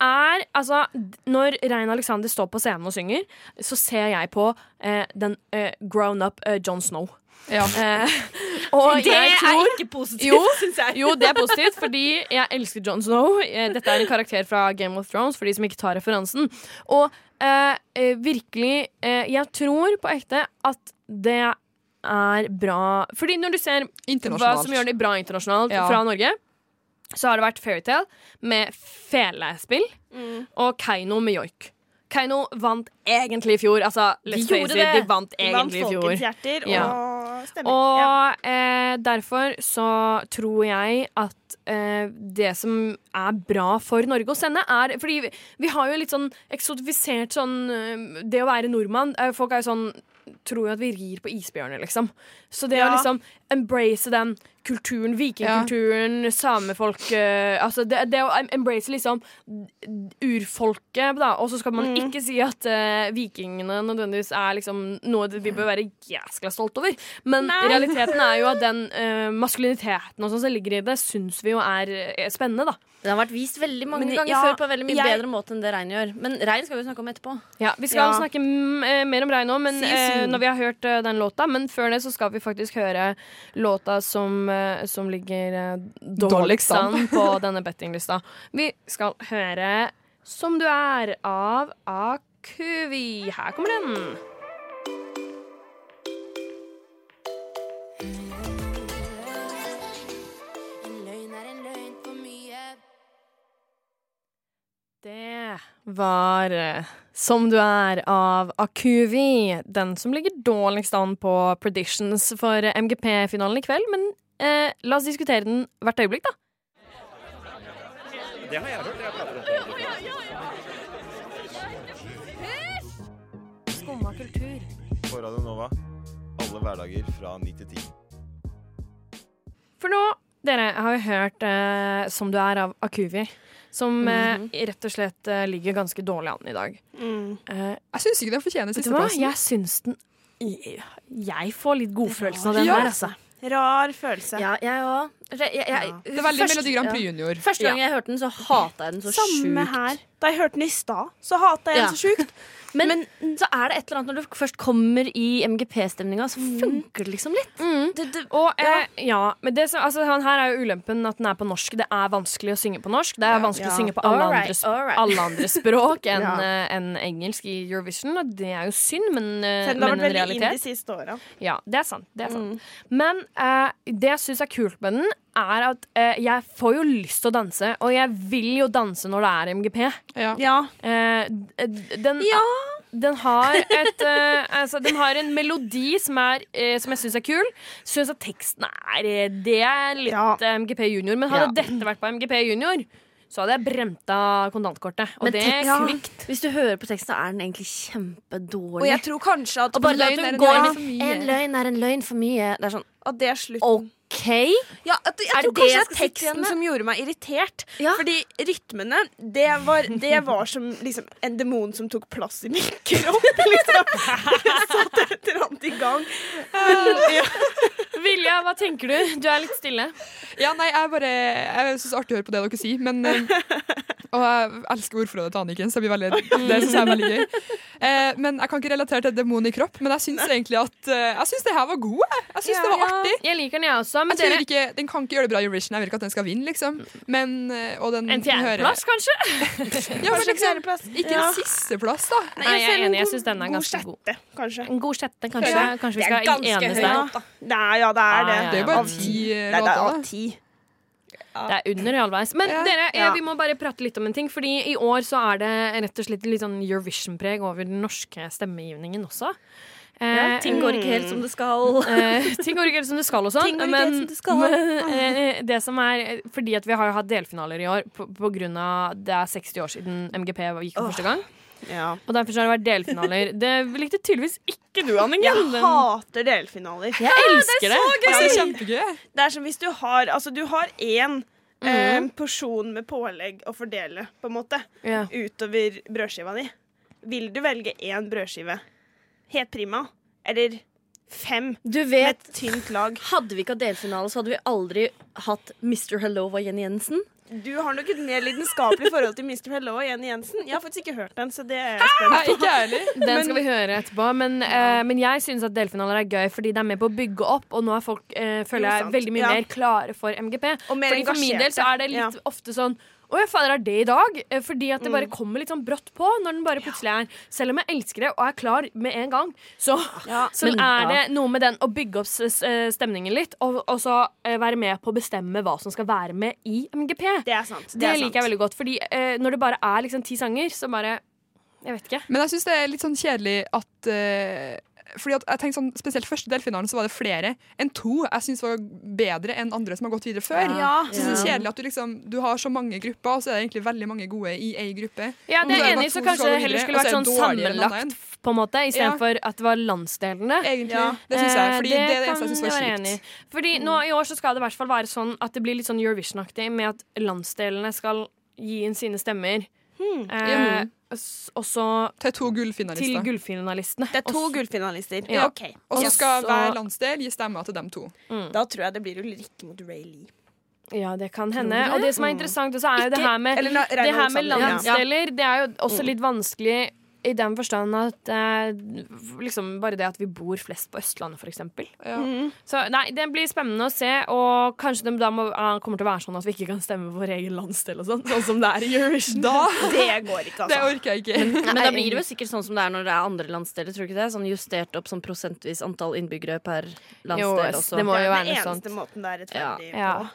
er Altså, når Rein Alexander står på scenen og synger, så ser jeg på eh, den eh, grown up eh, John Snow. Ja. Eh, og Det jeg er ikke positivt, Jo, syns jeg. jo, det er positivt, fordi jeg elsker Jon Snow. Eh, Dette er en karakter fra Game of Thrones, for de som ikke tar referansen. Og eh, virkelig, jeg tror på ekte at det er bra Fordi når du ser hva som gjør det bra internasjonalt Ja. fra Norge, så har det vært Fairytale med felespill og Keiino med joik. Keiino vant egentlig i fjor. Altså, let's gjorde det. de vant egentlig i fjor. hjerter, Ja. og stemmer. Og eh, derfor så tror jeg at eh, det som er bra for Norge å sende, er Fordi vi, vi har jo litt sånn eksotifisert sånn eh, Det å være nordmann eh, Folk er jo sånn Tror jo at vi rir på isbjørner, liksom. Så det Ja. å liksom embrace den kulturen, vikingkulturen, samefolk eh, Altså det, det å embrace liksom urfolket, da. Og så skal man ikke si at uh, vikingene nødvendigvis er liksom noe vi bør være jæskla stolt over. Men realiteten er jo at den uh, maskuliniteten sånn som ligger i det, syns vi jo er er spennende, da. Det har vært vist veldig mange Men ganger ja, før på en veldig mye jeg- bedre måte enn det Rein gjør. Men Rein skal vi snakke om etterpå. Ja, Vi skal Ja. snakke mm, eh, mer om Rein nå, men eh, når vi har hørt eh, den låta. Men før det så skal vi faktisk høre låta som, eh, som ligger eh, dårligst an på denne bettinglista. Vi skal høre 'Som du er' av Akuvi. Her kommer den. Det var eh, 'Som du er' av Akuvi. Den som ligger dårligst an på preditions for eh, MGP-finalen i kveld. Men eh, la oss diskutere den hvert øyeblikk, da. Det har jeg hørt. Jeg prater om det. Skumma kultur. På Radio Nova. Alle hverdager fra ni til ti. For nå, dere, har vi hørt eh, 'Som du er' av Akuvi. Som eh, rett og slett eh, ligger ganske dårlig an i dag. Mm. Eh, Jeg syns ikke den fortjener vet du hva? sisteplassen. Jeg syns den Jeg, får litt godfølelsen av den Ja. her, altså. Rar følelse. Ja, jeg òg. Det er veldig Melodi Grand Prix Junior. Første gang jeg hørte den, så hata jeg den så Samme sjukt. her. Da jeg hørte den i stad, så hata jeg Ja. den så sjukt. Men, så er det et eller annet når du først kommer i MGP-stemninga, så funker det liksom litt. Det, det, Og eh, ja, men det altså, her er jo ulempen at den er på norsk. Det er vanskelig å synge på norsk. Det er vanskelig å synge på alle, right. andre, right. alle andre språk enn Ja. eh, enn engelsk i Eurovision. Og det er jo synd, men, eh, Selv om det har vært veldig inn de realitet. siste åra. Ja, det er sant. Det er sant. Men eh, det jeg syns er kult med den, er at eh, jeg får jo lyst til å danse. Og jeg vil jo danse når det er MGP. Ja. Ja. Eh, den, den, den har et eh, altså, Den har en melodi som, er, eh, som jeg syns er kul. Syns at teksten er eh, Det er litt Ja. eh, MGP junior. Men hadde Ja. dette vært på MGP junior, så hadde jeg bremt av kontantkortet. Og Men det er kvikt. Hvis du hører på teksten, så er den egentlig kjempedårlig. Og jeg tror kanskje at, Og bare løgn at er en går mye. En løgn er en løgn for mye. Det er sånn at det er slutten. OK? Ja, jeg, jeg Er tror det kanskje jeg det er teksten som gjorde meg irritert. Ja. Fordi rytmene, det var, det var som liksom en demon som tok plass i min kropp. Liksom. Jeg satt et eller annet i gang. Vilja, hva tenker du? Du er litt stille. Ja, nei, jeg bare Jeg syns det er artig å høre på det dere sier, men eh, Og jeg elsker ordforrådet til Anniken, så det, blir veldig, det syns jeg er veldig gøy. Eh, men Jeg kan ikke relatere til demon i kropp, men jeg syns egentlig at eh, Jeg syns det her var god. Jeg, jeg syns det var artig. Jeg liker den, jeg også. Men Jeg tror dere, ikke, Den kan ikke gjøre det bra i Eurovision. Jeg vil ikke at den skal vinne, liksom. Men, eh, og den en fjerdeplass, kanskje? Ja, men Kanskje liksom, ikke Ja. en sisteplass, da. Nei, jeg er enig. Jeg syns den er god ganske god. sjette, Kanskje. En god sjette, kanskje. Ja. Kanskje vi Det er skal ganske enes der. Ja, det er, ja, det er det. Ja, ja, Det er jo bare Av- ti Nei, det er låter. av da. ti. Det er under halvveis. Men Ja. dere, eh, vi må bare prate litt om en ting. Fordi i år så er det rett og slett litt sånn Eurovision-preg over den norske stemmegivningen også. Eh, Ting går ikke helt som det skal. eh, ting går ikke helt som det skal går ikke men, som det men eh, det som er Fordi at vi har jo hatt delfinaler i år på, på grunn av det er 60 år siden MGP gikk for første gang. Ja. Og derfor har det vært delfinaler. Det likte tydeligvis ikke du, Anniken. Jeg hater delfinaler. Jeg elsker det. Jeg synes det er. Det er som hvis du har Altså, du har én eh, Mhm. porsjon med pålegg å fordele, på en måte, Ja. utover brødskiva di. Vil du velge én brødskive helt prima, eller fem Du med et tynt lag. hadde vi ikke hatt delfinale, så hadde vi aldri hatt Mr. Hello og Jenny Jensen. Du har nok et mer lidenskapelig forhold til Mr. Hello og Jenny Jensen. Jeg har faktisk ikke hørt den, så det er jeg spent på. ikke ærlig. Den skal vi høre etterpå. Men, uh, men jeg syns at delfinaler er gøy, fordi det er med på å bygge opp. Og nå er folk uh, føler jeg, veldig mye Ja. mer klare for MGP. Og mer Fordi For min del så er det litt ja. ofte sånn å, ja, fader, er det i dag? Eh, Fordi at det Mm. bare kommer litt sånn brått på når den bare plutselig er Selv om jeg elsker det og er klar med en gang, så, så Men- er ja. det noe med den å bygge opp eh, stemningen litt, og, og så eh, være med på å bestemme hva som skal være med i MGP. Det er sant. Det, er liker jeg veldig godt, Fordi når det bare er liksom ti sanger, så bare Jeg vet ikke. Men jeg syns det er litt sånn kjedelig at eh, fordi at jeg tenkte sånn, Spesielt første delfinalen så var det flere enn to jeg syns var bedre enn andre som har gått videre før. Ja. Så det er kjedelig at du liksom Du har så mange grupper, og så er det egentlig veldig mange gode i ei gruppe. Ja, det er det enig, så kanskje det heller skulle vært sånn det sammenlagt, på en måte, istedenfor at det var landsdelene. Egentlig. Ja. Det syns jeg. Eh, Fordi det, det eneste jeg kan syns var kjipt. Fordi nå i år så skal det i hvert fall være sånn at det blir litt sånn Eurovision-aktig med at landsdelene skal gi inn sine stemmer. Eh, s- og så Til to til gullfinalister. gullfinalistene. Det er to gullfinalister. Ja. OK. Og så skal hver landsdel gi stemmer til dem to. Da tror jeg det blir Ulrikke mot Ray Lee. Ja, det kan hende. Og det som er interessant, også er jo det her med Eller Det her med landsdeler. ja. det er jo også litt vanskelig i den forstand at eh, liksom bare det at vi bor flest på Østlandet, for eksempel. Mm. Så nei, det blir spennende å se, og kanskje det da må, kommer til å være sånn at vi ikke kan stemme på vår egen landsdel og sånn, sånn som det er i Eurovision. Da Det går ikke, altså. Det orker jeg ikke. Men da blir det jo sikkert sånn som det er når det er andre landsdeler. Tror du ikke det? Sånn justert opp sånn prosentvis antall innbyggere per landsdel Jo, også. det må Det er den eneste sånt. måten det er rettferdig Ja. på.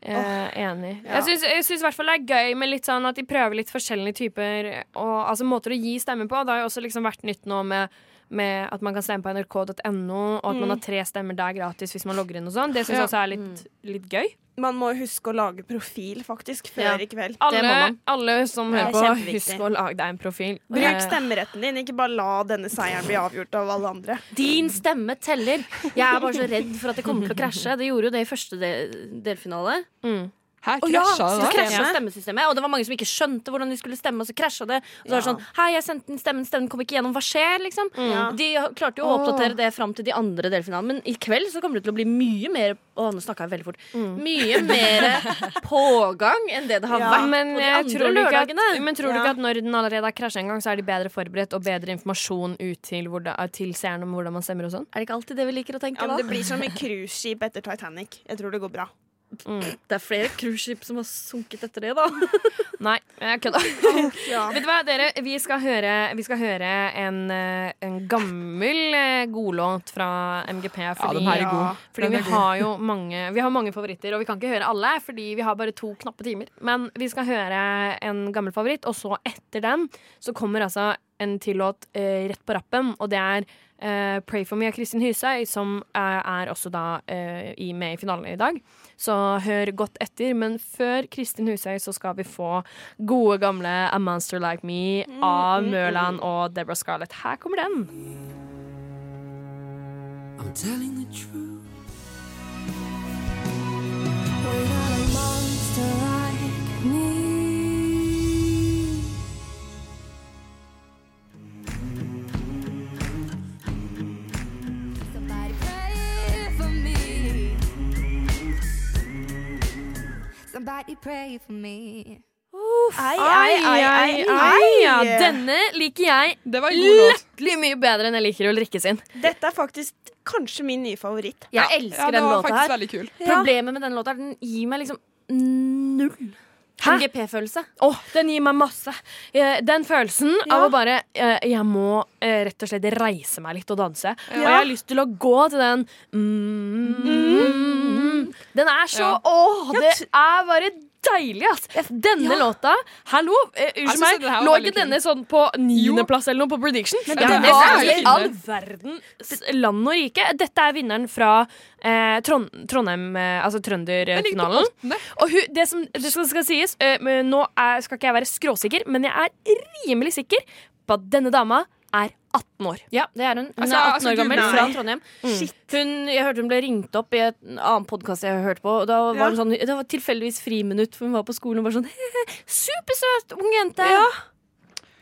Eh, enig. Ja. Jeg syns i hvert fall det er gøy med litt sånn at de prøver litt forskjellige typer og, altså måter å gi stemme på. Det har jo også liksom vært nytt nå med, med at man kan stemme på nrk.no, og at man har tre stemmer der gratis hvis man logger inn og sånn. Det syns jeg Ja. også er litt, litt gøy. Man må huske å lage profil, faktisk, før Ja. i kveld. Alle, alle som er hører på, husk å lage deg en profil. Bruk stemmeretten din, ikke bare la denne seieren bli avgjort av alle andre. Din stemme teller. Jeg er bare så redd for at det kommer til å krasje. Det gjorde jo det i første del delfinale. Mm. Her oh, ja, det. krasja stemmesystemet. Og det var mange som ikke skjønte hvordan de skulle stemme, og så krasja det. Og så var det sånn Hei, jeg sendte inn stemmen, stemmen kom ikke gjennom. Hva skjer, liksom? Ja. De klarte jo å oppdatere det fram til de andre delfinalene, men i kveld så kommer det til å bli mye mer Å, nå snakka jeg veldig fort. Mye mer pågang enn det det har Ja. vært Men, på de andre tror du at, lørdagene. men tror du ikke at når den allerede har krasja en gang, så er de bedre forberedt og bedre informasjon ut til, hvordan, til seerne om hvordan man stemmer og sånn? Er det ikke alltid det vi liker å tenke, Ja, da? det blir som et cruiseskip etter Titanic. Jeg tror det går bra. Det er flere cruiseskip som har sunket etter det, da. Nei, jeg kødda. Ja. Vet du hva, dere? Vi skal høre, vi skal høre en, eh, en gammel eh, godlåt fra MGP. Fordi, er Ja, god. fordi vi har jo mange, vi har mange favoritter, og vi kan ikke høre alle, fordi vi har bare to knappe timer. Men vi skal høre en gammel favoritt, og så etter den så kommer altså en til låt eh, rett på rappen, og det er eh, 'Pray for me' av Kristin Hysøy, som er, er også da eh, i, med i finalen i dag. Så hør godt etter. Men før Kristin Hysøy så skal vi få gode, gamle A Monster Like Me av Mørland og Deborah Scarlett. Her kommer den. I'm telling the truth. Somebody Somebody pray for me. Ai, ai, ai, ai. Ja, denne liker jeg latterlig mye bedre enn jeg liker Ulrikke sin. Dette er faktisk kanskje min nye favoritt. Jeg elsker den låta her. Problemet med den låta er den gir meg liksom null? MGP-følelse. Åh, den gir meg masse. Eh, Den følelsen Ja. av å bare eh, Jeg må eh, rett og slett reise meg litt og danse. Og jeg har lyst til å gå til den mm, mm, Den er så Ja. Åh, Ja, det er bare deilig, ass! Denne låta Hallo, eh, unnskyld meg. den her var Lå ikke denne sånn på niendeplass eller noe på prediction? Men Ja, den det var i all verdens land og rike. Dette er vinneren fra eh, Trond, Trondheim, eh, altså Trønderfinalen. Og hun, det som det skal, skal sies eh, Nå er, skal ikke jeg være skråsikker, men jeg er rimelig sikker på at denne dama er 18 år. Ja, det er hun. Hun Altså, er 18 altså, år gammel fra. Trondheim. Shit. Hun, jeg hørte hun ble ringt opp i en annen podkast jeg hørte på. Og da var Ja. hun sånn, det var tilfeldigvis friminutt, for hun var på skolen og var sånn Supersøt ung jente!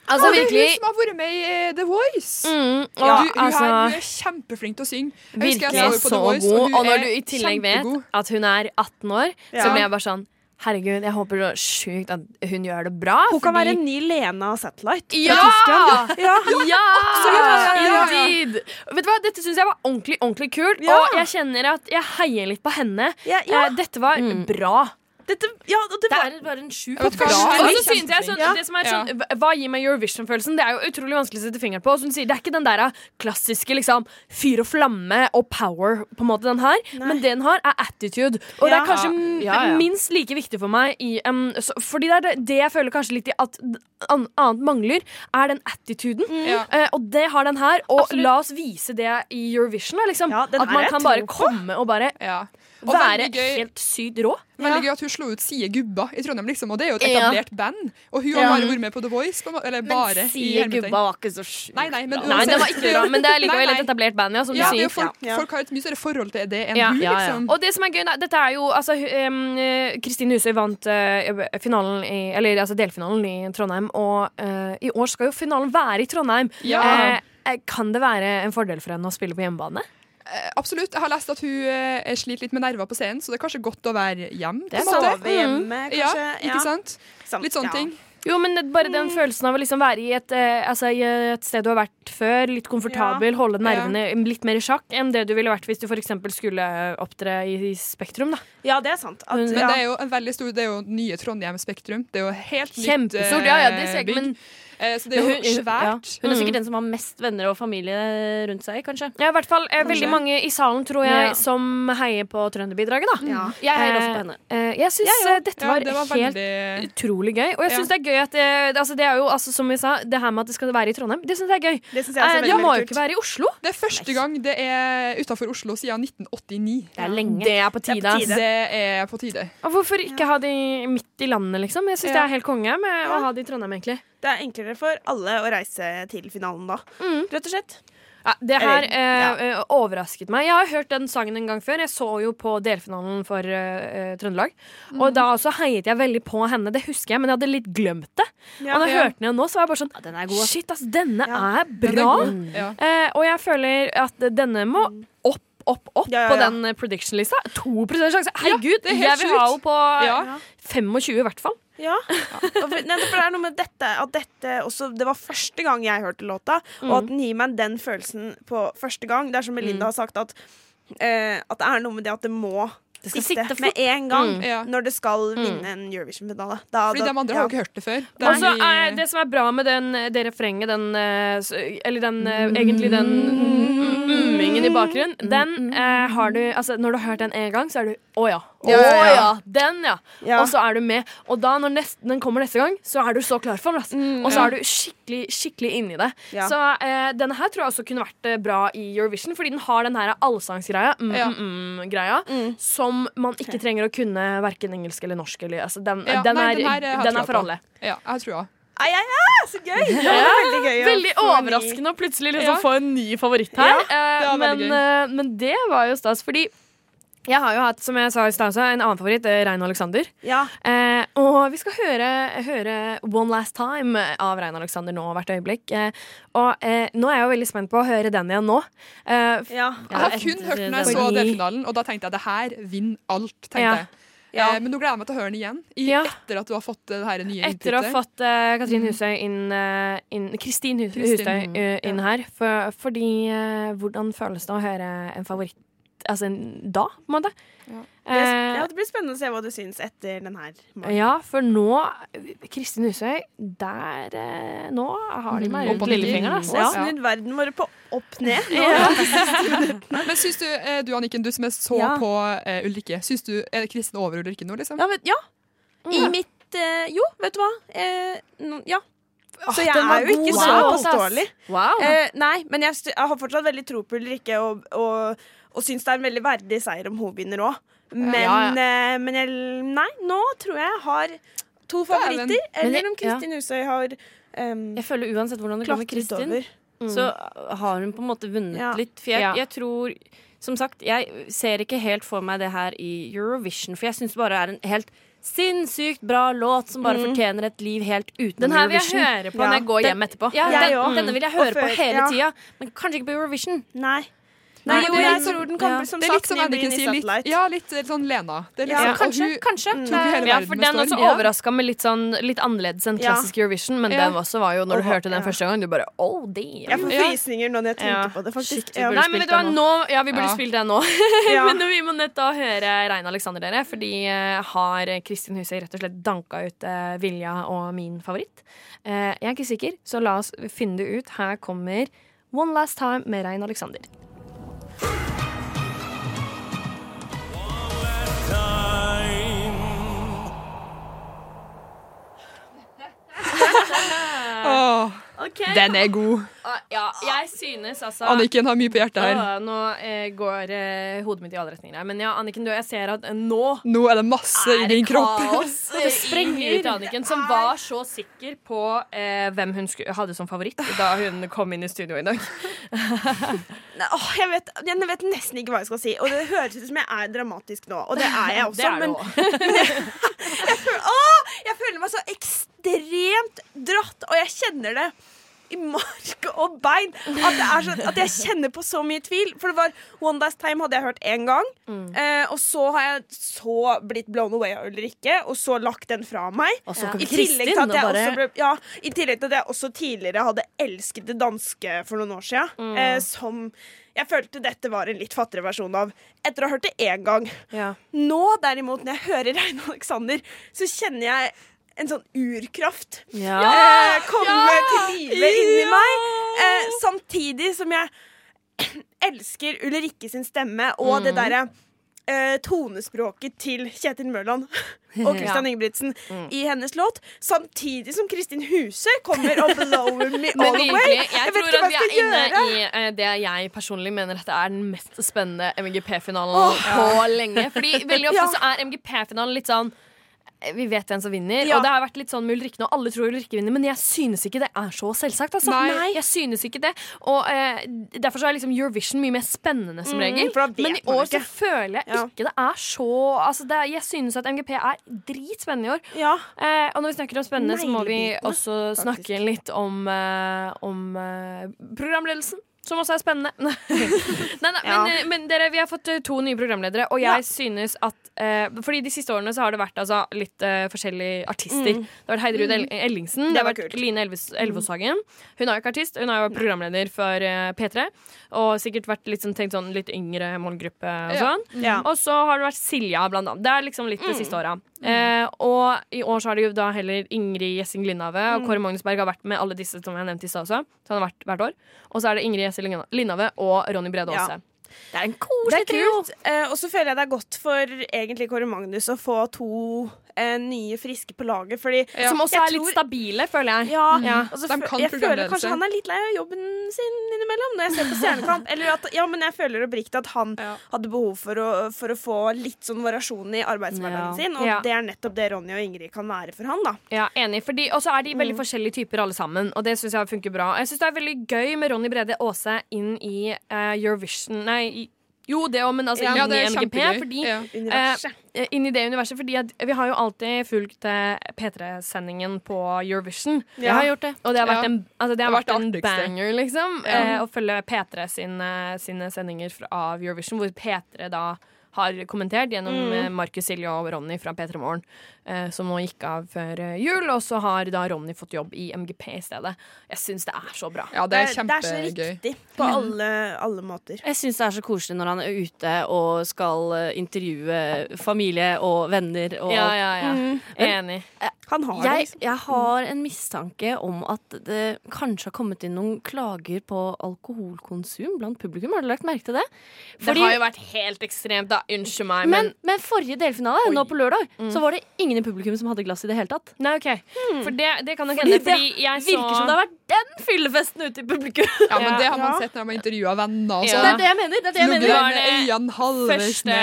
Altså Og det er virkelig hun som har vært med i eh, The Voice. mm, Ja, du, hun, altså, er, hun er kjempeflink til å synge. Jeg husker jeg Virkelig så henne så Voice, god. og Og når du i tillegg vet at hun er 18 år, så ble blir jeg bare sånn Herregud, jeg håper så sjukt at hun gjør det bra. Hun kan være en ny Lena Satellite. Ja! Ja! Ja! ja, ja. Indeed! Vet du hva, Dette syns jeg var ordentlig ordentlig kult, Ja. og jeg kjenner at jeg heier litt på henne. Ja. Eh, dette var bra. Dette, ja, det Det er bare en sjuk bra. hva, er sånn, Ja. er sånn gir meg Eurovision-følelsen? Det er jo utrolig vanskelig å sette fingeren på. Sier, det er ikke den der klassiske liksom, fyr og flamme og power, på en måte, den her. Men det den har, er attitude. Og det er kanskje Ja, ja. minst like viktig for meg i um, så, Fordi det er det, det jeg føler kanskje litt i at an, annet mangler, er den attituden. Mm. Uh, og det har den her. Og la oss vise det i Eurovision. Da, liksom. Ja, at man kan bare komme og bare Ja. Være gøy, helt sykt rå. veldig gøy at hun slo ut Sie Gubba i Trondheim, liksom. Og det er jo et Ja. etablert band. Og hun har Ja. bare vært med på The Voice. På, eller bare men Sie. Gubba var ikke så sjukt. Nei, nei, men Nei, det var ikke bra, men det er likevel et etablert band, ja, som Ja, du det er sier. jo folk, Ja. folk har et mye større forhold til det enn Ja, hun, ja, ja. liksom. Og det som er gøy, da, dette er jo altså, um, eh, Kristine Husøy vant uh, finalen i, Eller altså delfinalen i Trondheim, og uh, i år skal jo finalen være i Trondheim. Ja. Uh, kan det være en fordel for henne å spille på hjemmebane? Eh, Absolutt. Jeg har lest at hun eh, sliter litt med nerver på scenen, så det er kanskje godt å være hjemme. Det er på en måte. hjemme, Ja, ikke sant? Ja. Litt sånne ja. ting. Jo, men bare den følelsen av å liksom være i et, eh, altså, i et sted du har vært før, litt komfortabel, holde nervene litt mer i sjakk enn det du ville vært hvis du f.eks. skulle opptre i, i Spektrum. Da. Ja, det er sant. At, Men det er jo en veldig stor Det er jo nye Trondheim Spektrum. Det er jo helt nytt Kjempestort. Ja, ja, det ser jeg bygg. ikke, men Så det er jo Hun, svært. hun er Mm. sikkert den som har mest venner og familie rundt seg, kanskje. ja, i hvert fall eh, Kanskje. veldig mange i salen, tror jeg, Ja. som heier på Trønderbidraget. Da. Ja. Jeg heier også på henne. Eh, jeg syns Ja, ja. dette Ja, var, det var helt veldig utrolig gøy. Og jeg Ja. syns det er gøy at det, det, altså, det er jo, altså, som vi sa, det her med at det skal være i Trondheim, det syns jeg er gøy. Det jeg Eh, er det må jo ikke være i Oslo. Det er første gang det er utafor Oslo siden 1989. Det er lenge. Det er på Det er tide. på tide. Det er på tide. Og hvorfor ikke ha de midt i landet, liksom? Jeg syns det er helt konge med Ja. å ha de i Trondheim, egentlig. Det er enklere for alle å reise til finalen da. Mm. Rett og slett. Ja, det her eh, ja. overrasket meg. Jeg har hørt den sangen en gang før. Jeg så jo på delfinalen for eh, Trøndelag. Trøndelag. Og da også heiet jeg veldig på henne. Det husker jeg, men jeg hadde litt glemt det. Ja. og da jeg Ja. hørte den igjen nå, så var jeg bare sånn Ja, den er god. Shit, ass, denne Ja. er Den er bra. Ja. Eh, og jeg føler at denne må opp, opp, opp Ja, ja, på den eh, prediction-lista. 2 sjanse. Herregud, det er helt jeg vil ha henne på Ja. 25 i hvert fall. Ja. For, nei, for det er noe med dette at dette også Det var første gang jeg hørte låta, og at den gir meg den følelsen på første gang. Det er som Melinda har sagt, at, eh, at det er noe med det at det må Det skal sitte, med en gang Mm. Ja. når det skal vinne en Eurovision-finale. Fordi de andre ja. har jo ikke hørt det før. Det Og er det som er bra med den, det refrenget, den eh, Eller den eh, egentlig den ummingen i bakgrunnen, den eh, har du Altså, når du har hørt den en gang, så er du Å ja. Å Ja, ja, ja. Den, ja. Ja. Og så er du med. Og da, når nest, den kommer neste gang, så er du så klar for den. Altså. og så ja. er du skikkelig skikkelig inni det. Ja. Så eh, denne her tror jeg også kunne vært eh, bra i Eurovision, fordi den har den her allsangsgreia, mm, Ja. mm, mm, greia, Mm. Som man ikke trenger å kunne verken engelsk eller norsk. Eller, altså, den, Ja, den, nei, er, den her, eh, den er for på. alle. Ja, jeg tror jeg. Ai, ai, ai, så gøy! Det var veldig gøy. Veldig overraskende å plutselig liksom Ja. få en ny favoritt her. Ja, det men, eh, men det var jo stas, fordi jeg har jo hatt, som jeg sa i også, en annen favoritt, eh, Rein Alexander. Ja. Eh, og vi skal høre, høre One Last Time av Rein Alexander nå hvert øyeblikk. Eh, og eh, nå er jeg jo veldig spent på å høre den igjen nå. Eh, ja. Jeg har kun hørt den når jeg så delfinalen, og da tenkte jeg det her vinner alt. tenkte Ja. jeg. Ja. Eh, men nå gleder jeg meg til å høre den igjen, i, Ja. etter at du har fått det her nye etter å ha fått uh, Katrin Husøy inn, inn Kristin Hus Kristin, Hustøy eh, inn her. For, fordi uh, hvordan føles det å høre en favoritt Altså en, da, på en måte? Ja. Det, Eh, ja, det blir spennende å se hva du syns etter den her. Ja, for nå Kristin Husøy, der eh, Nå har de meg Opp rundt lillefingeren. Altså. Og Ja. snudd verden vår på opp ned. Men syns du, eh, du Anniken, du som er så Ja. på uh, Ulrikke, syns du er Kristin over Ulrikke nå, liksom? Ja, Men, ja. I Ja. mitt uh, Jo, vet du hva? Uh, no, ja. Så jeg er jo ikke så påståelig. Wow. Eh, nei, men jeg, jeg har fortsatt veldig tro på Ulrikke, og, og, og syns det er en veldig verdig seier om hun vinner òg. Men, Ja, eh, men jeg, nei, nå tror jeg jeg har to favoritter. Eller om Kristin Husøy har um, Jeg føler uansett hvordan det går med Kristin mm. Så har hun på en måte vunnet Ja. litt. For jeg, Ja. jeg tror som sagt, jeg ser ikke helt for meg det her i Eurovision, for jeg syns det bare er en helt sinnssykt bra låt som bare fortjener et liv helt uten Den her vil jeg høre på når jeg går hjem etterpå. Ja, den, også. denne vil jeg høre høre på hele ja. tida, men kanskje ikke på Eurovision. Nei. Nei, jo, jeg sånn- tror den kommer ja. som Det er litt sagt som ned i Anniken litt, ja, litt eh, sånn Lena. Det er litt Ja, sånn, kanskje, hun kanskje. tok Ja, for den også overraska med litt sånn litt annerledes enn Ja. klassisk Eurovision, men Ja. den også var jo når du hørte den ja. første gang, du bare oh, damn. Jeg får frysninger nå når jeg tenker Ja. på det, faktisk. Shit, Nei, men vet du hva, nå. Ja, vi burde Ja. spilt den nå. Men vi må nødt til å høre Rein Alexander, dere. Fordi de har Kristin Husøy rett og slett danka ut uh, Vilja og min favoritt. Uh, jeg er ikke sikker, så la oss finne det ut. Her kommer One Last Time med Rein Alexander. Food. Åh, den er god. Ja, jeg synes altså Anniken har mye på hjertet her. Ah, nå eh, går eh, hodet mitt i alle retninger her. Men ja, Anniken, du, jeg ser at eh, nå Nå er det masse i er i din kropp. det sprenger ut Anniken, som var så sikker på eh, hvem hun hadde som favoritt da hun kom inn i studio i dag. Nei, åh, jeg, vet, jeg vet nesten ikke hva jeg skal si. Og det høres ut som jeg er dramatisk nå, og det er jeg også. Det er du men også. jeg, føler, å, jeg føler meg så ekstremt dratt, og jeg kjenner det i mark og bein. At, det er så, at jeg kjenner på så mye tvil. For det var One Last Time hadde jeg hørt én gang. Eh, og så har jeg så blitt blown away av Ulrikke, og så lagt den fra meg. Kom I tillegg, ble, ja, I tillegg til at jeg også tidligere hadde elsket det danske for noen år siden. Eh, som jeg følte dette var en litt fattigere versjon av etter å ha hørt det én gang. Ja. Nå derimot, når jeg hører Reine Alexander, så kjenner jeg en sånn urkraft Ja. eh, komme til live inni meg. Eh, samtidig som jeg elsker Ulrikke sin stemme og det derre eh, tonespråket til Kjetil Mørland og Christian Ingebrigtsen i hennes låt. Samtidig som Kristin Huse kommer og blower me all the way. Jeg, jeg, tror at vi er inne gjøre. i eh, det jeg personlig mener dette er den mest spennende MGP-finalen på lenge. Fordi veldig ofte Ja. så er MGP-finalen litt sånn vi vet hvem som vinner, Ja. og det har vært litt sånn med Ulrikke nå. Alle tror Ulrikke vinner, men jeg synes ikke det er så selvsagt. Altså. Nei. Jeg synes ikke det Og eh, Derfor så er liksom Eurovision mye mer spennende som Mm, regel. for vet Men i år så føler jeg Ja. ikke det er så altså det Jeg synes at MGP er dritspennende i år. Ja. Eh, og når vi snakker om spennende, så må vi også snakke litt om, eh, om eh, programledelsen. Som også er spennende. nei, nei, Ja. men, men dere, vi har fått eh, to nye programledere, og jeg synes at eh, Fordi de siste årene så har det vært altså, litt eh, forskjellige artister. Det har vært Heidi Ruud El- Ellingsen, det, har var vært kult. Line Elves, Elvåshagen. Hun er jo ikke artist, hun er jo programleder for eh, P3. Og sikkert vært litt, sånn, tenkt sånn litt yngre målgruppe og sånn. Ja. Og så har det vært Silja, blant annet. Det er liksom litt de siste åra. Eh, og i år så har det jo da heller Ingrid Gjessing Lindhave og Kåre Magnusberg har vært med alle disse som jeg nevnte i stad også. Så han har vært hvert år. Og så er det Ingrid Gjessing Lindhave og Ronny Brede Ja. Det er en koselig trio. Eh, og så føler jeg det er godt for egentlig Kåre Magnus å få to eh, nye friske på laget, fordi Ja. Som også er er litt stabile, føler jeg. Ja, Ja. Altså, De kan jeg føler kanskje han er litt lei av jobben sin innimellom når jeg ser på Stjernekamp. Eller at, ja, men jeg føler oppriktig at han Ja. hadde behov for å, for å få litt sånn variasjon i Ja. arbeidshverdagen sin, og Ja. det er nettopp det Ronny og Ingrid kan være for han, da. Ja, enig. Fordi, og så er de veldig forskjellige typer alle sammen, og det syns jeg funker bra. Jeg syns det er veldig gøy med Ronny Brede Aase inn i uh, Eurovision Nei, jo det òg, men altså Ja, inn i MGP. Fordi Ja. Universet. eh, inn i det universet, fordi at vi har jo alltid fulgt eh, P3-sendingen på Eurovision. Ja. Jeg har gjort det. Og det har vært en, altså det har Det vært en vært det banger, liksom. Eh, å følge P3 sine, sine sendinger fra, av Eurovision, hvor P3 da har kommentert gjennom mm. Markus Silje og Ronny fra P3 Morgen, eh, som nå gikk av før eh, jul. Og så har da Ronny fått jobb i MGP i stedet. Jeg syns det er så bra. Ja, det er det er så riktig på alle, alle måter. Jeg syns det er så koselig når han er ute og skal eh, intervjue familie og venner. Og Ja, ja, ja. Mm. Enig. Han har det, liksom. jeg har en mistanke om at det kanskje har kommet inn noen klager på alkoholkonsum blant publikum. Har du lagt merke til det? det har jo vært helt ekstremt, da. Unnskyld meg, men, men, men forrige delfinale, nå på lørdag, så var det ingen i publikum som hadde glass i det hele tatt. Nei, OK. For det, det kan nok hende. Fordi jeg så Virker som det har vært den fyllefesten ute i publikum. Ja, men det har man Ja. sett når man har intervjua venner og Ja. Det sånn. er det jeg mener. Det er det jeg mener. Var det første,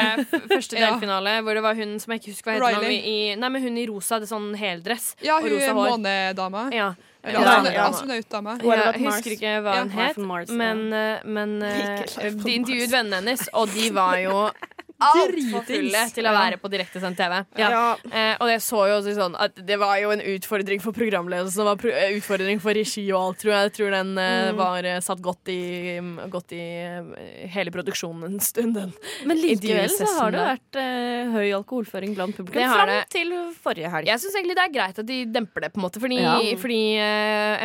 første Ja. delfinale, hvor det var hun som jeg ikke husker hva heter Riley. i, Nei, men hun i rosa, det er sånn heldress Ja, og hun rosa er hår. månedama. Ja. Ja, ja. astronautdame. Ja, jeg husker ikke hva hun het, men, eh, men on de intervjuet vennene hennes, og de var jo altfor fulle til å være på direktesendt TV. Ja. Eh, og jeg så jo sånn at det var jo en utfordring for programledelsen, var pro eh, utfordring for regi og alt, tror jeg. Jeg tror den eh, Mm. var eh, satt godt i, godt i eh, hele produksjonen en stund, den. Men likevel så har det vært eh, høy alkoholføring blant publikum fram det. til forrige helg. Jeg syns egentlig det er greit at de demper det, på en måte. Fordi, Ja. fordi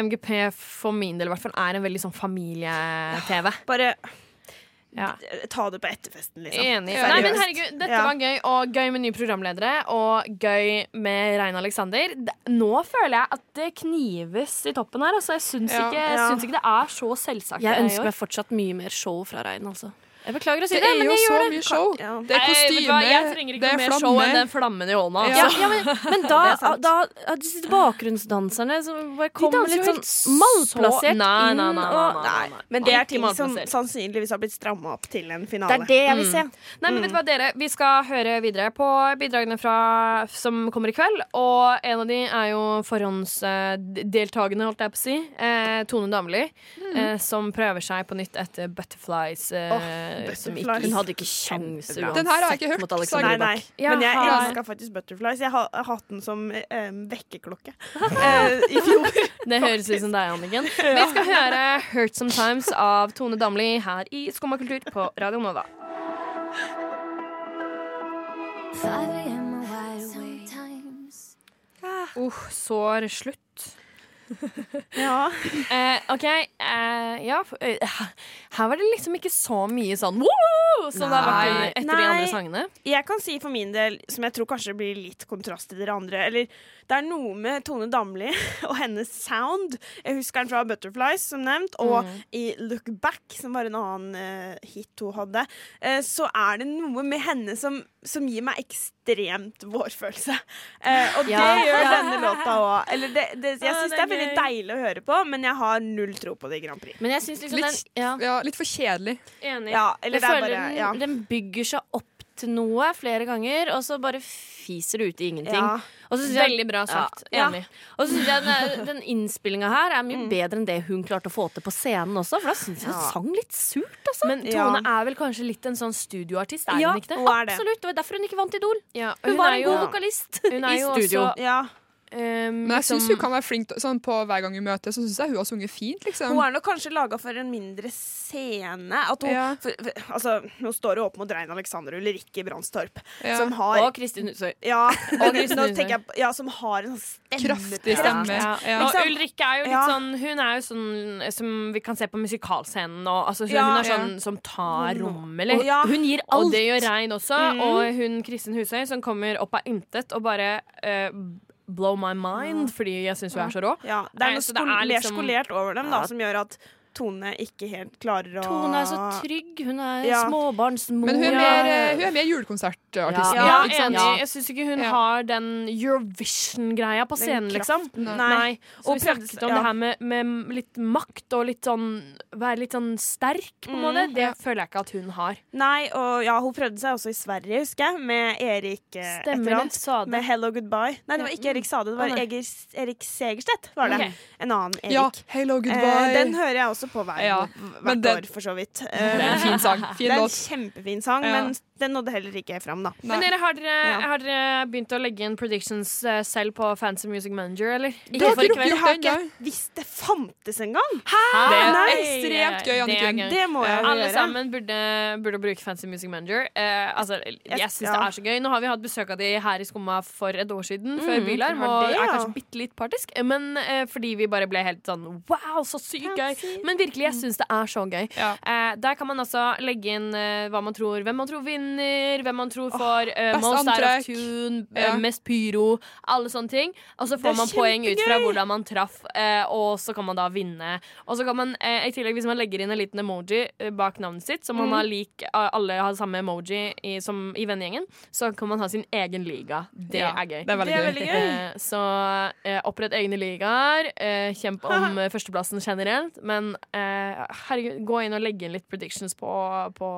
MGP for min del i hvert fall er en veldig sånn familie-TV. Bare Ja. ta det på etterfesten, liksom. Enig. Seriøst. Nei, men herregud, Dette Ja. var gøy, og gøy med nye programledere. Og gøy med Rein Alexander. Nå føler jeg at det knives i toppen her. Altså, jeg syns, Ja. ikke, Ja. syns ikke det er så selvsagt. Jeg ønsker meg fortsatt mye mer show fra Rein, altså. Jeg beklager å si Det det, er men jo jeg så gjør det. mye show. Ja. Det er kostyme, Jeg trenger ikke det er mer show enn den flammen i hånda. Altså. Ja, men, men da, Det er da er disse bakgrunnsdanserne som bare De kommer litt jo sånn malplassert så- Nei, inn. nei, nei, nei, og, nei. Men det er ting som sannsynligvis har blitt stramma opp til en finale. Det er det jeg vil se. Nei, men vet du hva, dere? Vi skal høre videre på bidragene fra, som kommer i kveld. Og en av de er jo forhåndsdeltakende, holdt jeg på å si. Eh, Tone Damli. Eh, som prøver seg på nytt etter Butterflies. Eh, Butterflies. Ikke Hun hadde ikke kjangs. Den her har jeg ikke hørt, mot Nei, nei. Jeg Men jeg har- elska faktisk Butterflies. Jeg har, hatt den som eh, vekkerklokke eh, i fjor. Det høres ut som deg, Anniken. Vi skal høre 'Hurt Sometimes' av Tone Damli her i Skumma kultur på Radio Nova. 5 a.m. Sometimes. Uh, sår slutt. Ja. Uh, OK, Uh, ja eh, Her var det liksom ikke så mye sånn Woo! som det har vært Nei. etter de andre sangene. Jeg kan si for min del, som jeg tror kanskje blir litt kontrast til dere andre Eller det er noe med Tone Damli og hennes sound. Jeg husker den fra Butterflies, som nevnt, og i Look Back, som var en annen uh, hit hun hadde. så er det noe med henne som, som gir meg ekstremt vårfølelse. Eh, og Ja. det gjør denne låta òg. Eller det, det, jeg Ja, syns det det er er veldig deilig å høre på, men jeg har null tro på det i Grand Prix. Men jeg liksom Litt, den ja, ja, litt for kjedelig. Enig. Ja, eller Jeg det er føler bare den, den bygger seg opp noe flere ganger, og så bare fiser det ut i ingenting. Ja. Og så jeg- Veldig bra sagt. Ja. Enig. Og så syns jeg den, den innspillinga her er mye bedre enn det hun klarte å få til på scenen også, for da syns jeg hun Ja. sang litt surt, altså. Men Ja. Tone er vel kanskje litt en sånn studioartist, er Ja, hun ikke det? hun det. Absolutt. Det var derfor hun ikke vant Idol. Ja, Hun, var en jo- god vokalist Hun er i studio. også ja. Um, Men jeg syns liksom- hun kan være flink sånn på hver gang hun møter, Så syns jeg hun har sunget fint, liksom. Hun er nok kanskje laga for en mindre scene. At hun, Ja. for, for, altså, nå står hun opp mot Rein Alexander og Ulrikke Brandstorp, Ja. som har Og Kristin Husøy. ja, nå ja, som har en sånn Kraftig stemme. Ja. Ja. Og Liksom- Ulrikke er jo litt Ja. sånn Hun er jo sånn som vi kan se på musikalscenen. Og, altså, hun, Ja, hun er ja. sånn som tar Hun- rommet, eller? Ja, Hun gir alt. Og det gjør Rein også. Mm. Og hun Kristin Husøy som kommer opp av intet og bare eh, blow my mind fordi jeg syns hun er så rå. ja, det er noe skol liksom- mer skolert over dem da, som gjør at Tone ikke helt klarer å Tone er så trygg. Hun er Ja. småbarnsmor. Men hun er mer, eh, hun er mer julekonsertartist. Ja. Ja, ikke sant? enig. Jeg syns ikke hun Ja. har den Eurovision-greia på scenen, liksom. Nei. Nei. Og snakket om ja. det her med, med litt makt og litt sånn Være litt sånn sterk, på en Mm, måte. Det ja. føler jeg ikke at hun har. Nei, og ja, hun prøvde seg også i Sverige, husker jeg, med Erik eh, et eller Stemmer det. annet. Sa det. Med Hello Goodbye. Nei, det var ikke Erik Sade, det var Å, Erik Segerstedt. Var det. Okay. En annen Erik. Ja, Hello, Eh, goodbye. den hører jeg også på hver, Ja, hvert det, år, for så vidt. det er en fin sang. Fin det er en kjempefin sang, men den nådde heller ikke fram, da. Men dere, har, dere, Ja. har dere begynt å legge inn predictions eh, selv på Fancy Music Manager, eller? Det har ikke har ikke? Hvis det fantes engang! Det er Nei, ekstremt gøy, Anniken. Det må jeg Alle gjøre. sammen burde, burde bruke Fancy Music Manager. Eh, altså, jeg syns ja. det er så gøy. Nå har vi hatt besøk av de her i Skumma for et år siden, før Mm, Bylarm, og det, er kanskje bitte litt partisk, eh, men eh, fordi vi bare ble helt sånn wow, så sykt gøy. Men virkelig, jeg syns det er så gøy. Ja. Eh, der kan man altså legge inn eh, hva man tror Hvem man tror vinner, hvem man tror får uh, most out of tune, eh, Ja. mest pyro, alle sånne ting. Og så får man poeng ut fra hvordan man traff, uh, og så kan man da vinne. Og så kan man eh, i tillegg, hvis man legger inn en liten emoji bak navnet sitt, så man har lik, alle har samme emoji i, som i vennegjengen, så kan man ha sin egen liga. Det Ja, er gøy. Det er veldig Det er gøy. veldig gøy. Så opprett egne ligaer. Eh, kjemp om førsteplassen generelt. Men eh, herregud, gå inn og legge inn litt predictions på, på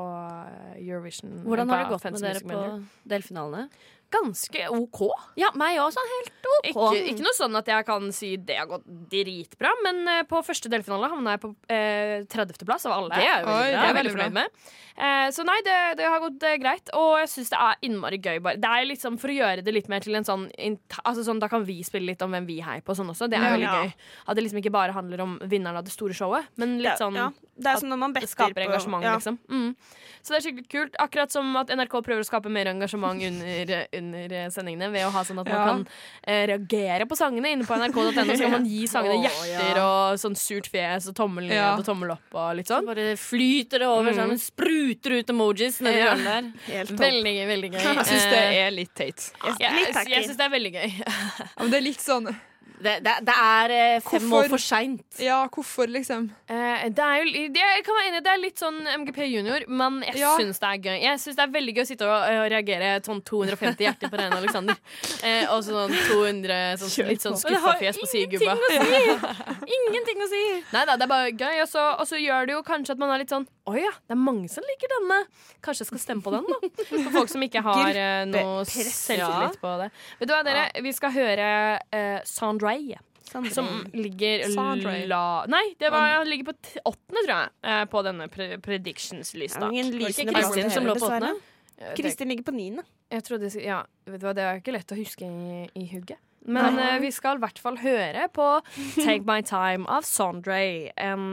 Eurovision. Hvordan på har det gått med dere på delfinalene? Ganske OK. Ja, meg òg. Sånn helt Ikke, ikke noe sånn at jeg kan si det har gått dritbra, men eh, på første delfinale havna jeg på eh, 30. plass av alle. Det er jo Oi, Det er jeg veldig fornøyd med. Eh, så nei, det, det har gått eh, greit, og jeg syns det er innmari gøy. Bare. Det er liksom For å gjøre det litt mer til en sånn, altså sånn Da kan vi spille litt om hvem vi heier på, og sånn også. Det er Ja. veldig Ja. gøy. At det liksom ikke bare handler om vinneren av det store showet, men litt sånn ja, det er som når man better skaper på engasjement, ja. liksom. Mm. Så det er skikkelig kult. Akkurat som at NRK prøver å skape mer engasjement under, under sendingene ved å ha sånn at man Ja. kan eh, reagere på sangene inne på nrk.no. Så kan man gi sangene hjerter ja. og sånn surt fjes og tommel ned Ja. og tommel opp og litt sånn. Så bare flyter det over, sånn, spruter ut emojis nedi Ja. hjørnet der. Helt topp. Veldig gøy. veldig gøy Jeg syns det Eh, er litt teit. jeg, jeg, jeg syns det er veldig gøy. Ja, men det er litt sånn Det, det, det er eh, fem Hvorfor? år for seint. Ja, hvorfor, liksom? Eh, det er jo det, jeg kan være enig, det er litt sånn MGP junior, men jeg Ja. syns det er gøy. Jeg syns det er veldig gøy å sitte og, og reagere sånn 250 hjerter på Reine Alexander. Eh, og sånn 200 sånn, litt sånn skuffa fjes på sidegubba. Ingenting å si! Nei da, det er bare gøy. Og så, og så gjør det jo kanskje at man er litt sånn Å ja, det er mange som liker denne. Kanskje jeg skal stemme på den, da. For folk som ikke har eh, noe selvtillit på det. Vet du hva, dere? Vi skal høre uh, Sandray. Som ligger la... Nei, det var, ligger på åttende, tror jeg, eh, på denne pre predictions-lista. Ingen Var det lysende ikke Kristin som lå på åttende? Kristin ligger på niende. Jeg trodde, ja, vet du hva, Det er ikke lett å huske i, i hugget. Men uh, vi skal i hvert fall høre på Take My Time av Sondre. En,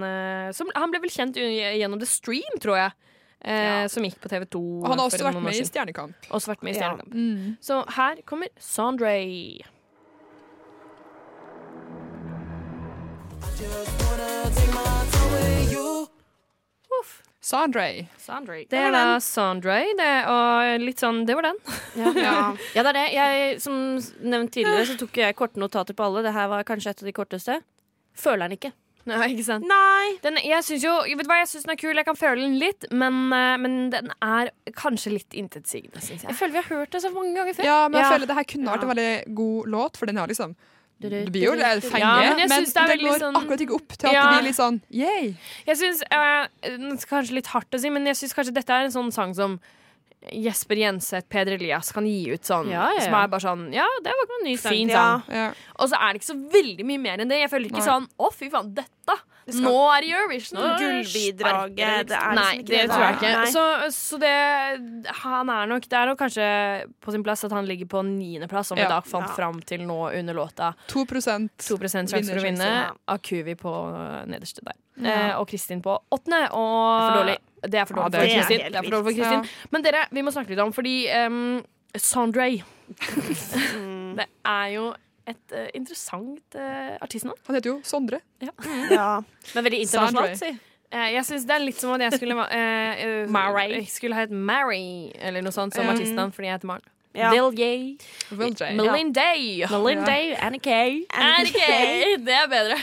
som, han ble vel kjent gjennom The Stream, tror jeg. Eh, Som gikk på TV2. Og han har også vært med i. Stjernekamp. Også vært med i Ja. Mm. Så her kommer Sondre. Sandray. Sandre. Det var Sondre, det, og litt sånn Det var den. Ja. ja, det er det. Jeg, som nevnt tidligere, så tok jeg korte notater på alle. Det her var kanskje et av de korteste. Føler den ikke. Nei, ikke sant? Nei! Den, jeg syns jo Vet du hva, jeg syns den er kul, jeg kan føle den litt, men, eh, men den er kanskje litt intetsigende, syns jeg. Jeg føler vi har hørt det så mange ganger før. Ja, men jeg Ja. føler det her kunne vært en veldig god låt, for den har liksom Du, Det blir jo litt fenge, Ja, men men det, det når sånn- akkurat ikke opp til at Ja. det blir litt sånn yay. Jeg syns uh, Kanskje litt hardt å si, men jeg syns kanskje dette er en sånn sang som Jesper Jenseth, Peder Elias kan gi ut sånn. Ja, ja, ja. Som er bare sånn Ja, det var ikke en ny sang. Fin sang. sang. Ja. Og så er det ikke så veldig mye mer enn det. Jeg føler ikke Nei. sånn Å, fy faen, dette! Skal- Nå er det Eurovision! Gullbidraget, det er liksom Nei, det det tror jeg ikke. Så, så det Han er nok Det er nok kanskje på sin plass at han ligger på niendeplass, som vi Ja. da fant Ja. fram til nå under låta. 2 2 sjanse for å vinne. ja. Akuvi på øh, nederste der. Ja. Eh, og Kristin på åttende. Og Det er for dårlig. Det er for Ja, dårlig det for er Kristin. Det er for dårlig for Kristin. Men dere, vi må snakke litt om fordi um, Sondre Mm. Det er jo et uh, interessant uh, artistnavn. Han heter jo Sondre. Ja. Men veldig internasjonalt, si. Uh, jeg synes Det er litt som at jeg skulle uh, Mary. Jeg skulle hett Mary eller noe sånt som um, artistnavn fordi jeg heter Maren. Ja. Vilje, Will J. Melinday. Melinda, Annie Kay. Annie Kay. Det er bedre.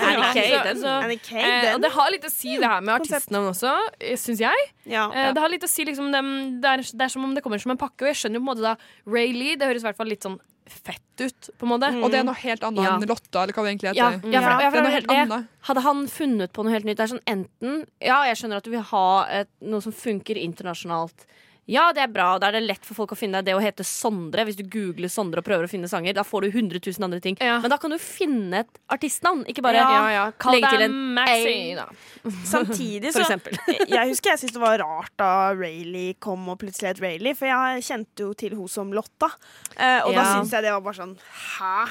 Annie Kay, den. så- Annie Kay, Eh, og det har litt å si, det her med artistnavn også, syns jeg. Ja. Eh, det har litt å si liksom dem, det, er, det er som om det kommer som en pakke. Og jeg skjønner jo på en måte da Ray Lee, det høres i hvert fall litt sånn fett ut, på en måte. Og det er noe helt annet Ja. enn Lotta, eller hva det egentlig heter. ja, for, ja, Det er noe helt annet. hadde han funnet på noe helt nytt Det er sånn enten Ja, jeg skjønner at du vil ha et, noe som funker internasjonalt. Ja, det er bra. Da er det lett for folk å finne deg. Det å hete Sondre, hvis du googler Sondre og prøver å finne sanger, da får du 100 000 andre ting. Ja. Men da kan du finne et artistnavn, ikke bare ja, ja. Kall legge til en Maxi, da. Samtidig så. Jeg husker jeg syntes det var rart da Rayleigh kom og plutselig het Rayleigh, for jeg kjente jo til hun som Lotta. Eh, og da syns jeg det var bare sånn Hæ?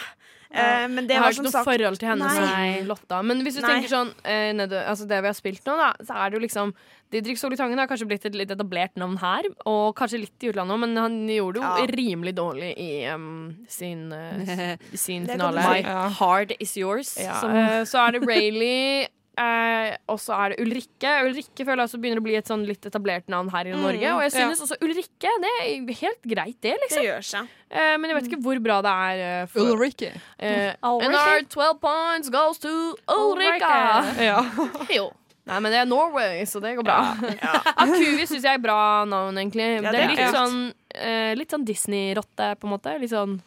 Eh, men det jeg var har ikke som noe sagt forhold til henne Nei. som Lotta. Men hvis du Nei. tenker sånn eh, nede, altså det vi har spilt nå, da, så er det jo liksom Didrik Solitangen har kanskje blitt et litt etablert navn her, og kanskje litt i utlandet òg, men han gjorde det jo Ja. rimelig dårlig i um, sin, uh, sin finale. My heart is yours. Ja, Som, eh, så er det Rayleigh. Eh, og så er det Ulrikke. Ulrikke føler jeg også begynner å bli et sånn litt etablert navn her i Norge. Og jeg synes også Ulrikke det er helt greit, det, liksom. Det gjør seg. Eh, men jeg vet ikke hvor bra det er. eh, for, Ulrikke. eh, Ulrikke. and our 12 points goes to Ulrika. Ja. Jo. Nei, men det er Norway, så det går bra. Akuvi syns jeg er bra navn, egentlig. Ja, det er det er litt sånn, eh, litt sånn Disney-rotte, på en måte. Litt sånn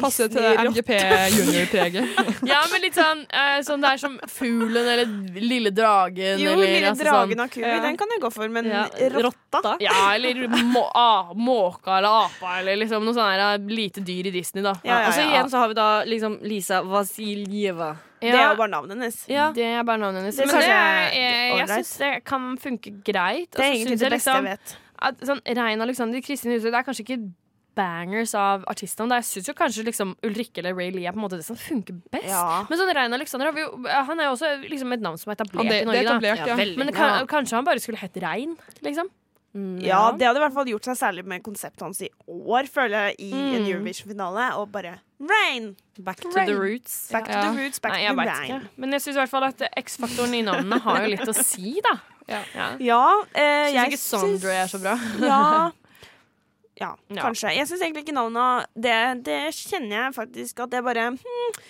Passer til MGP junior-preget. Ja, men litt sånn, uh, sånn Det er som fuglen eller lille dragen. Jo, eller, lille altså dragen sånn, av Kubi, Ja. den kan jeg gå for, men Ja, rotta Ja, eller må, ah, måka eller apa eller liksom noe sånt her, lite dyr i Disney, da. Ja, ja, Og så ja. igjen så har vi da liksom Lisa Vasiljeva. Det er jo bare navnet hennes. Ja. Det er bare navnet hennes. Det Men det, jeg jeg, jeg syns det kan funke greit. Det er egentlig det beste jeg vet. At, sånn, Rein Alexander Kristin Husøy, det er kanskje ikke bangers av artistene. Jeg syns kanskje liksom Ulrikke eller Ray Lee er på en måte det som funker best. Ja. Men sånn Rein Alexander har vi jo, han er jo også liksom et navn som er etablert det, i Norge. er da. etablert, ja. veldig. Men kan, kanskje han bare skulle hett Rein, liksom? Ja, det hadde i hvert fall gjort seg særlig med konseptet hans i år, føler jeg, i en Mm. Eurovision-finale. Og bare Rain! Back to Rain. the roots. Back to the roots, back Nei, to rain. ikke. Men jeg syns i hvert fall at X-faktoren i navnene har jo litt å si, da. Ja. Ja. Ja, eh, Syns jeg ikke Sondre er så bra. Ja. Ja, Ja. kanskje. Jeg syns egentlig ikke navnet det, det kjenner jeg faktisk at jeg bare hmm,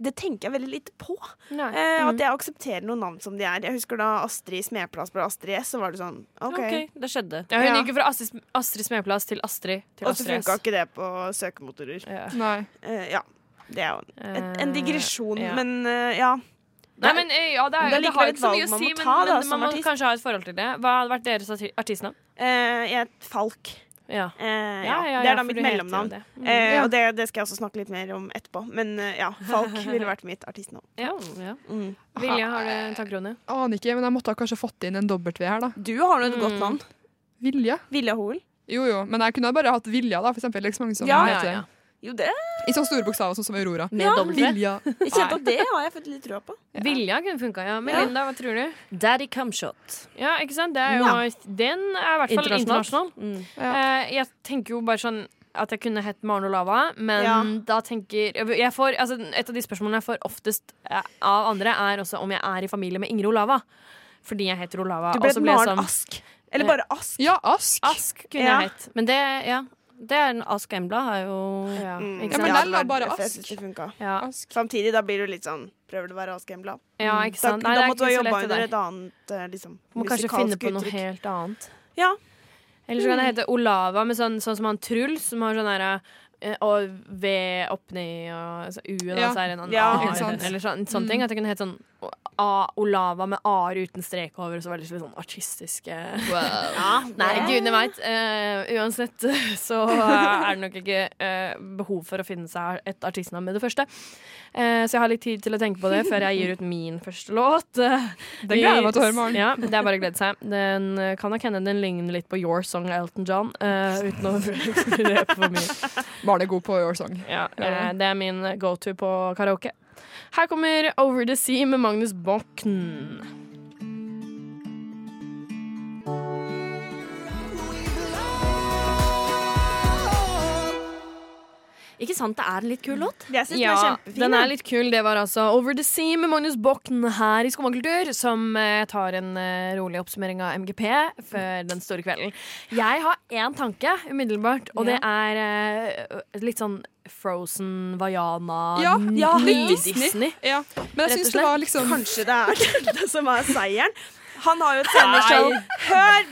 Det tenker jeg veldig lite på. Eh, Mm. At jeg aksepterer noen navn som de er. Jeg husker da Astrid Smeplass ble Astrid S, så var det sånn OK. okay det skjedde. Ja, hun Ja. gikk jo fra Astrid, Astrid Smeplass til Astrid til Og så Astrid funka ikke det på søkemotorer. Ja. Nei. Eh, ja. Det er jo en digresjon, Eh, ja. men uh, ja. Nei, men eh, ja, det, er, Det er det, har ikke så mye valg å man si, må men, ta, da, men man må artist. kanskje ha et forhold til det. Hva hadde vært deres artistnavn? Eh, jeg er Falk. Ja. Eh, ja, Ja, ja, det er da mitt mellomnavn. det. Mm. Eh, Ja. Og det, det skal jeg også snakke litt mer om etterpå. Men eh, ja, Falk ville vært mitt artistnavn. Ja, ja. Mm. Vilja, har du en det? Aner ikke, men jeg måtte ha kanskje fått inn en W her, da. Du har nå et Mm. godt navn. Vilja? Vilja Hoel. Jo, jo, men jeg kunne bare hatt Vilja, da, for eksempel. Liksom, Ja, heter ja, det. ja. Jo, det I sånne store bokstaver, sånn som Aurora. Med ja. Vilja. Jeg kjente at det har jeg fått litt trua på. Vilja kunne funka, ja. Melinda, hva tror du? Daddy Cumshot. Ja, ikke sant? Det er jo, Ja. Den er i hvert fall internasjonal. Mm. Ja. Uh, jeg tenker jo bare sånn at jeg kunne hett Maren Olava, men Ja. da tenker jeg får, altså, Et av de spørsmålene jeg får oftest eh, av andre, er også om jeg er i familie med Ingrid Olava. Fordi jeg heter Olava. Du ble ble Maren sånn Ask. Eller bare Ask. Ja, Ask. Ask kunne Ja. jeg hett. Men det, ja. Det er en Ask Embla har jo Ja, Mm, Ja, men den var bare Ask. Ja. Ask. Samtidig, da blir du litt sånn Prøver du å være Ask Embla? ja, ikke Da, sant? Nei, da måtte du ha jobba under et annet eh, liksom, Må kanskje finne på noe uttrykk. helt annet. Ja. Eller så kan det hete Olava med sånn, sånn som han Truls, som har sånn derre eh, og V opp ned og altså, U-en, Ja. og så er en annen Ja, A. ikke. Eller sånn, sånne Mm. ting. At det kunne hete sånn A, Olava med A-er uten strek over, og så var det litt sånn artistiske Ja, Nei, gudene veit. uansett så er det nok ikke uh, behov for å finne seg et artistnavn med det første. Uh, så jeg har litt tid til å tenke på det før jeg gir ut min første låt. Det gleder jeg meg til å høre, Maren. Ja, det er bare å glede seg. Den eh, kan nok hende den ligner litt på Your Song av Elton John, eh, uten å røpe for mye. Maren er god på Your Song. Ja, eh, det er min go-to på karaoke. Her kommer Over the Sea med Magnus Bokken. Ikke sant, det er en litt kul låt? Jeg synes Ja, den er kjempefin. den er litt kul. Det var altså Over the Sea med Magnus Bokken her i Skomakultur, som eh, tar en eh, rolig oppsummering av MGP før den store kvelden. Jeg har én tanke umiddelbart, og det er eh, litt sånn Frozen, Vaiana, Ja, ja, ny-Disney. Disney. Ja. Men jeg syns det var liksom Kanskje det er det som er seieren. Han har jo et sceneshow. Hør!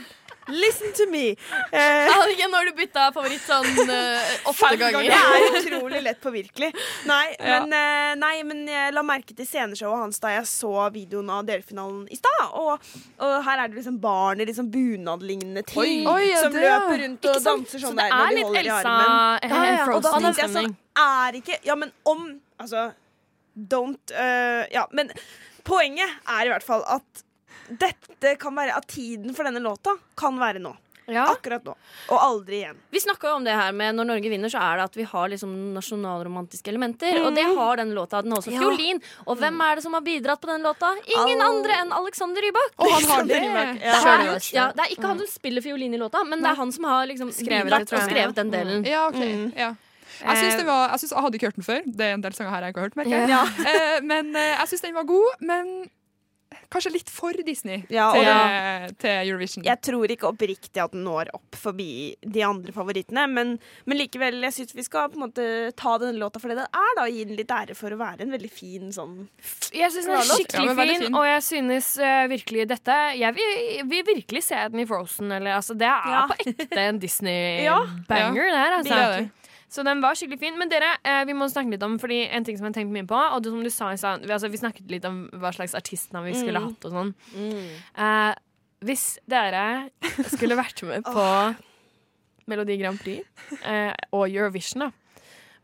Listen to me. Eh, Anniken, nå har du bytta favoritt sånn eh, åtte det er utrolig lett påvirkelig. Nei, men, eh, nei, men jeg la merke til sceneshowet hans da jeg så videoen av delfinalen i stad. Og, og her er det liksom barn i liksom bunadlignende ting Oi, ja, som det, ja. løper rundt og danser Så sånn det der når er de i Elsa armen. eh, Ja, ja, og da tenkte jeg Frozen-stemning. sånn Er ikke Ja, men om Altså, don't uh, Ja, men poenget er i hvert fall at dette kan være At tiden for denne låta kan være nå. Ja. Akkurat nå. Og aldri igjen. Vi snakka om det her med når Norge vinner, så er det at vi har liksom nasjonalromantiske elementer. Og det har den låta. Den har også Ja. fiolin. Og hvem er det som har bidratt på den låta? Ingen All- andre enn Alexander Rybak. Og han har det. Ja. Det er, ja, det er ikke han som spiller fiolin i låta, men det er han som har liksom Skrevet bidratt det, og skrevet den delen. Ja, OK. Ja. Jeg syns det var Jeg, synes, jeg hadde ikke hørt den før. Det er en del sanger her jeg ikke har hørt. merker jeg. Eh, men eh, jeg syns den var god. Men kanskje litt for Disney Ja, til, til, til Eurovision. Jeg tror ikke oppriktig at den når opp forbi de andre favorittene, men, men likevel, jeg syns vi skal på en måte ta denne låta for det den er, da, og gi den litt ære for å være en veldig fin sånn Jeg syns den er skikkelig Ja, fin, fin. og jeg synes uh, virkelig dette Jeg vil, vil virkelig se den i Frozen. Eller, altså, det er Ja. på ekte en Disney-banger, det her. Det er Altså. Så den var skikkelig fin. Men dere, eh, vi må snakke litt om Fordi en ting som jeg har tenkt mye på, og det som du sa i stad vi, altså, vi snakket litt om hva slags artistnavn vi skulle Mm. hatt og sånn. Eh, hvis dere skulle vært med på Melodi Grand Prix eh, og Eurovision, da.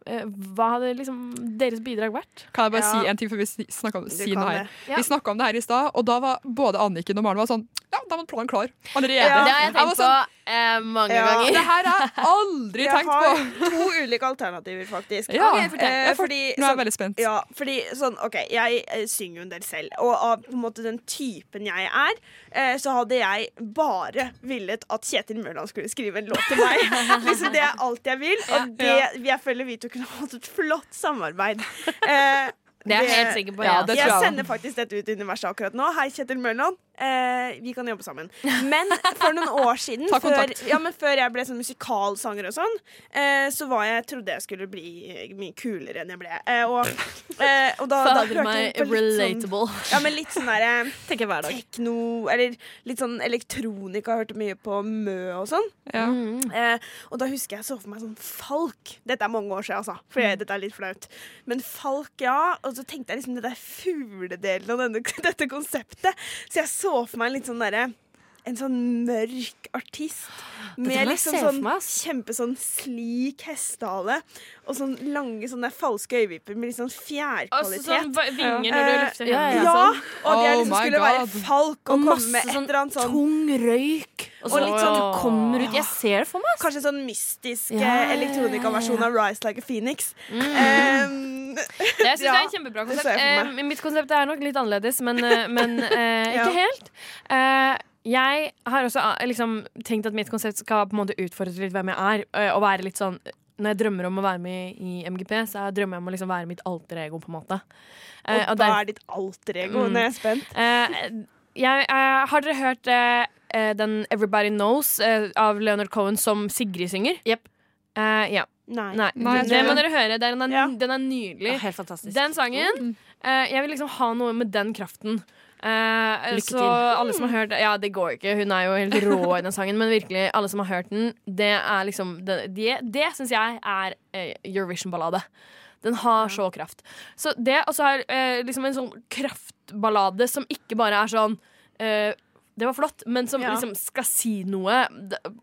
eh, Hva hadde liksom deres bidrag vært? Kan jeg bare Ja. si en ting før vi sn- snakker om, det. Ja. Vi snakka om det her i stad, og da var både Anniken og Maren var sånn Ja, da var planen klar. Allerede. Ja. Det har jeg tenkt tenkt sånn, på eh, mange Ja. ganger. Det her har jeg aldri Jeg tenkt har to ulike alternativer, faktisk. Ja, Okay, fortell. Eh, fordi, Nå er jeg sånn, veldig spent. ja, fordi sånn, OK, jeg eh, synger jo en del selv, og av på en måte den typen jeg er, eh, så hadde jeg bare villet at Kjetil Mørland skulle skrive en låt til meg. liksom Det er alt jeg vil, og det, jeg føler vi to kunne hatt et flott samarbeid. Eh, Det er jeg helt sikker på. Ja, jeg det også. tror jeg jeg sender faktisk dette ut i universet akkurat nå. Hei, Kjetil Mørland. Eh, vi kan jobbe sammen. Men for noen år siden, før, ja, men før jeg ble sånn musikalsanger og sånn, eh, så var jeg, trodde jeg skulle bli mye kulere enn jeg ble. Eh, og, eh, og da, da hørte jeg på litt sånn, ja, men litt sånn derre Tenker hver dag. tekno, eller litt sånn elektronika. Hørte mye på Mø og sånn. Ja. Mm. Eh, og da husker jeg så for meg sånn Falk. Dette er mange år siden, altså. For jeg, dette er litt flaut. Men Falk, ja. Og så tenkte jeg liksom det der fugledelen av denne, dette konseptet. Så jeg så for meg litt sånn derre en sånn mørk artist med liksom sånn kjempesånn sånn slik hestehale og sånn lange sånne falske øyevipper med litt sånn Altså, fjærkvalitet. sånn vinger når du Eh, løfter ja, hendene. ja, sånn. og at jeg Oh liksom my skulle God. være falk og, Og komme med et sånn eller annet sånn tung røyk. Og, så, Og litt sånn- du kommer ut Jeg ser det for meg. Kanskje sånn mystisk Ja, eh, ja, ja, ja. elektronikaversjon av Rise Like a Phoenix. Um, Jeg syns det er et kjempebra konsept. Eh, mitt konsept er nok litt annerledes, men, eh, men eh, ikke helt. Eh, jeg har også eh, liksom, tenkt at mitt konsept skal på en måte utfordre litt hvem jeg er. eh, og være litt sånn Når jeg drømmer om å være med i MGP, så jeg drømmer jeg om å liksom være mitt alter ego, på en måte. Og der- hva er ditt alter ego? Mm. Nå er jeg spent. Eh, jeg, har dere hørt den 'Everybody Knows' av Leonard Cohen som Sigrid synger? Jepp. Eh, ja. Nei. Nei, Nei, det må dere høre. Den er, Ja. den er nydelig. Ja, helt fantastisk. Den sangen Uh, Jeg vil liksom ha noe med den kraften. Uh, Lykke så til. alle som har hørt Ja, det går ikke. Hun er jo helt rå i den sangen, men virkelig, alle som har hørt den, det er liksom Det, det, det syns jeg er Eurovision-ballade. Den har så kraft. Så det, og så er uh, liksom en sånn kraftballade som ikke bare er sånn eh, Det var flott, men som Ja. liksom skal si noe.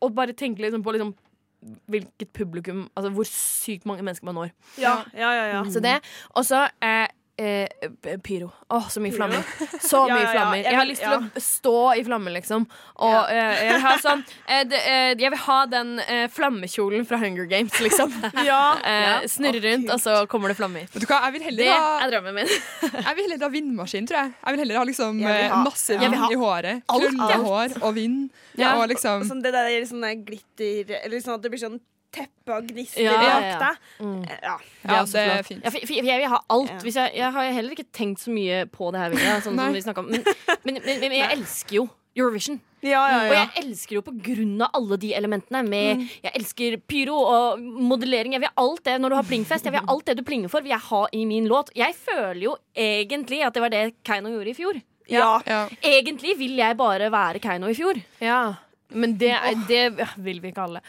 Og bare tenke liksom på liksom hvilket publikum Altså hvor sykt mange mennesker man når. Ja, ja, ja. ja. Så det. Og så eh, eh, pyro. pyro. Åh, så mye flammer. Så Ja, mye ja, ja. flammer. Jeg har lyst til å stå i flammer, liksom. Og Ja. eh, jeg vil sånn eh, det, eh, Jeg vil ha den eh, flammekjolen fra Hunger Games, liksom. ja. Eh, snurre rundt, og så kommer det flammer. Vet du hva, jeg vil heller Det ha er drømmen min. Jeg vil heller ha vindmaskin, tror jeg. Jeg vil heller ha liksom vil ha- masse vind i håret. Krølle hår og vind. Ja. Og liksom Sånn det der sånn glitter Eller sånn at det blir sånn teppe og gnister Ja, ja, jakta. Mm. Eh, Ja. Ja, det er fint. Ja, for, for jeg vil ha alt. Ja. Hvis jeg, jeg har heller ikke tenkt så mye på det her. Sånn som vi om men, men, men, men jeg elsker jo Eurovision. Ja, ja, Og jeg elsker jo på grunn av alle de elementene. Med, Jeg elsker pyro og modellering. Jeg vil ha alt det når du har plingfest. Jeg vil ha alt det du plinger for, vil jeg ha i min låt. Jeg føler jo egentlig at det var det Keiino gjorde i fjor. ja. Ja. Egentlig vil jeg bare være Keiino i fjor. Ja. Men det, det vil vi ikke alle.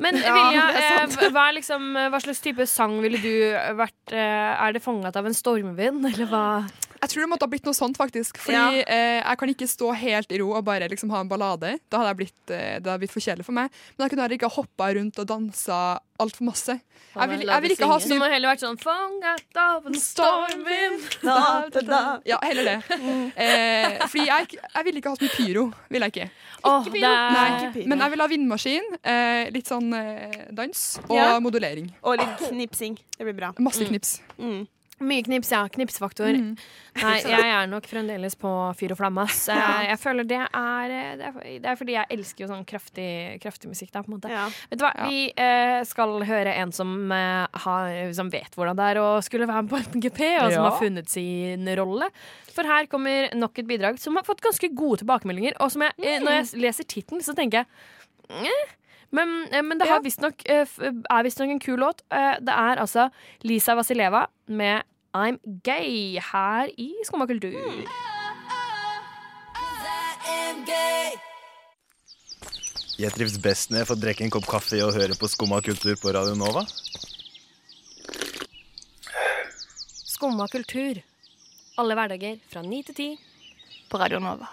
Men Vilja, eh, hva, liksom, hva slags type sang ville du vært eh, Er det fanget av en stormvind, eller hva? Jeg tror det måtte ha blitt noe sånt, faktisk. Fordi Ja. eh, jeg kan ikke stå helt i ro og bare liksom ha en ballade. Da hadde jeg blitt, eh, det hadde blitt for kjedelig for meg. Men jeg kunne heller ikke ha hoppa rundt og dansa altfor masse. Jeg vil, jeg vil ikke ha sånn Du må heller vært sånn Fanget av en stormvind. Da, da, da. Ja, heller det. Eh, fordi jeg, jeg vil ikke ha så mye pyro. Vil jeg ikke. Ikke pyro. er, Nei, men jeg vil ha vindmaskin, eh, litt sånn eh, dans og Ja. modulering. Og litt knipsing. Det blir bra. Masse knips. Mm. Mye knips, ja. Knipsfaktor. Mm. Nei, jeg er nok fremdeles på fyr og flamme. Jeg, jeg føler det er det, er det er fordi jeg elsker jo sånn kraftig, kraftig musikk. Da, på en måte. Ja. Vet du hva, Ja. Vi eh, skal høre en som, eh, har, som vet hvordan det er å skulle være med på MGP, og som Ja. har funnet sin rolle. For her kommer nok et bidrag som har fått ganske gode tilbakemeldinger. Og som jeg, eh, når jeg leser tittelen, så tenker jeg eh. Men, eh, men det har visst nok, er visstnok en kul låt. Det er altså Lisa Vasileva med I'm Gay her i Skumma kultur. Jeg trives best når jeg får drikke en kopp kaffe og høre på Skumma kultur på Radio Nova. Skumma kultur. Alle hverdager fra ni til ti på Radio Nova.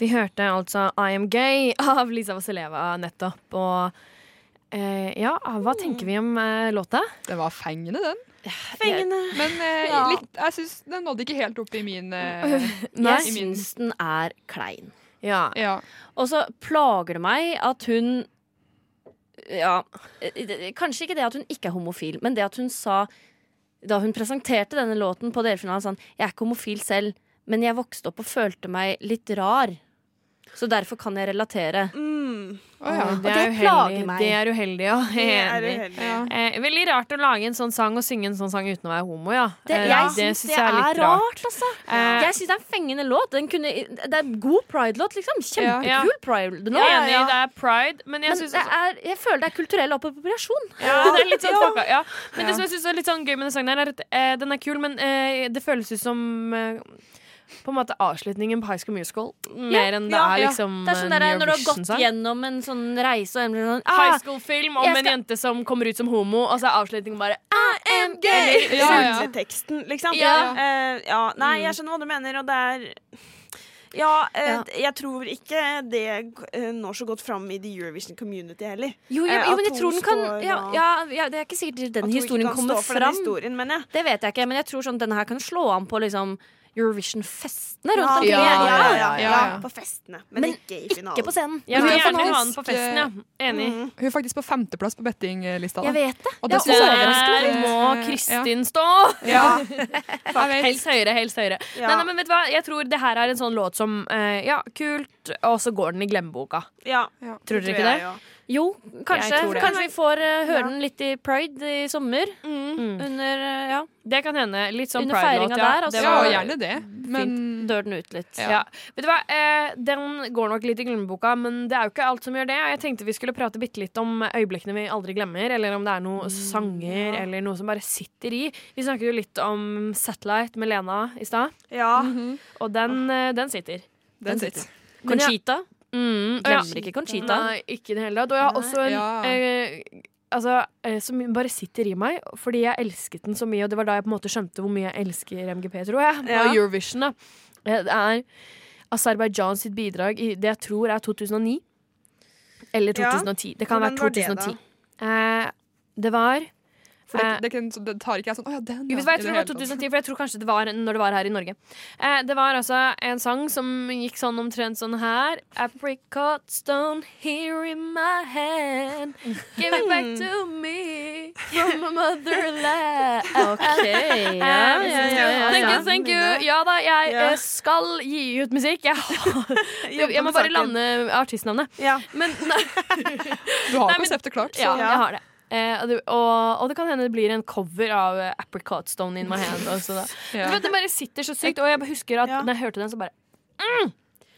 Vi hørte altså I Am Gay av Lisa Vasileva nettopp. Og eh, ja, hva tenker vi om eh, låta? Den var fengende, den. Fengende. Men eh, Ja. litt, jeg syns den nådde ikke helt opp i min eh. Jeg syns den er klein. Ja. Ja. Og så plager det meg at hun Ja, eh, kanskje ikke det at hun ikke er homofil, men det at hun sa da hun presenterte denne låten på delfinalen, sånn Jeg er ikke homofil selv, men jeg vokste opp og følte meg litt rar. Så derfor kan jeg relatere. Mm. Å, ja. det, det er plager uheldig. meg. Det er uheldig, ja. Er uheldig. Ja. Eh, veldig rart å lage en sånn sang og synge en sånn sang uten å være homo, ja. Det, Eh, jeg det syns syns det er litt rart, altså. Eh, Jeg syns det er en fengende låt. Den kunne, det er en god pride-låt, liksom. Kjempekul Ja. pride-låt. Enig, det er pride, men jeg Men syns det er, jeg føler det er kulturell appropriasjon. Ja, det er litt sånn fucka, ja. Men Ja. det som jeg synes er litt sånn gøy med den sangen, her er at eh, den er kul, men eh, det føles ut som eh, på en måte avslutningen på High School Musical. Mer enn det ja, er ja. liksom Det er sånn der, Når du har gått gjennom en sånn reise og sånn High ah, school-film om skal... en jente som kommer ut som homo, og så er avslutningen bare I am gay! Ja, ja. rulleteksten, liksom. Ja. Eh, ja. Nei, jeg skjønner hva du mener, og det er ja, eh, Ja. jeg tror ikke det eh, når så godt fram i the Eurovision community heller. Jo, ja, jo, jo, men jeg tror den kan ja, ja, ja, Det er ikke sikkert den historien kommer fram. den historien. Det vet jeg ikke, men jeg tror sånn denne her kan slå an på liksom Eurovision-festene rundt omkring. ja, ja, ja, ja, ja, ja. på festene, men, Men ikke i finalen. Ikke på scenen. Jeg Hun vil er gjerne ha den på festen, ja. Enig. Mm. Hun er faktisk på femteplass på bettinglista. Jeg vet det. Og Det ja, er er. Der må Eh, Kristin stå! Ja. Helst høyere, helst høyere. Ja. Nei, nei, men vet du hva? Jeg tror det her er en sånn låt som eh, Ja, kult, og så går den i glemmeboka. Ja, Tror dere ikke det? Ja. Jo, kanskje. Kanskje vi får uh, høre Ja. den litt i Pride i sommer. Mm. Under uh, ja, Det kan hende. Litt sånn Under pride-låt, ja. der, altså. Ja, gjerne det. Men dør den ut litt. Ja. Vet du hva, eh, Den går nok litt i glemmeboka, men det er jo ikke alt som gjør det. Jeg tenkte vi skulle prate bitte litt om øyeblikkene vi aldri glemmer, eller om det er noen sanger eller noe som bare sitter i. Vi snakket jo litt om Satellite med Lena i stad, Ja. og den, eh, den sitter. den sitter. Men ja. Conchita. Mm, Glemmer ikke Conchita. Nei, ikke i det hele tatt. Og jeg har også en Ja. eh, Altså, eh, som bare sitter i meg, fordi jeg elsket den så mye, og det var da jeg på en måte skjønte hvor mye jeg elsker MGP, tror jeg. Ja. Og Eurovision, da. Eh, Det er Aserbajdsjan sitt bidrag i det jeg tror er 2009. Eller Ja. 2010. Det kan Hvordan være var det? 2010. Eh, det var For det, Eh, det, kan- det tar ikke jeg sånn Å ja, den, jo, hva, jeg tror det var 2010, for jeg tror kanskje det var når det var her i Norge. Eh, det var altså en sang som gikk sånn omtrent sånn her. Apricot stone here in my hand. Give it back to me from my motherland. Ok, ja, ja, ja, ja, Thank you, thank you. Ja da, jeg Ja. eh, skal gi ut musikk. Jeg, har, jeg må bare lande artistnavnet. Ja. Men nei, Du har konseptet klart. ja, jeg har det. Eh, og, det og, det kan hende det blir en cover av eh, Apricot Stone in my hand. Også. Ja. vet, Det bare sitter så sykt. Og jeg husker at Ja. når jeg hørte den, så bare mm,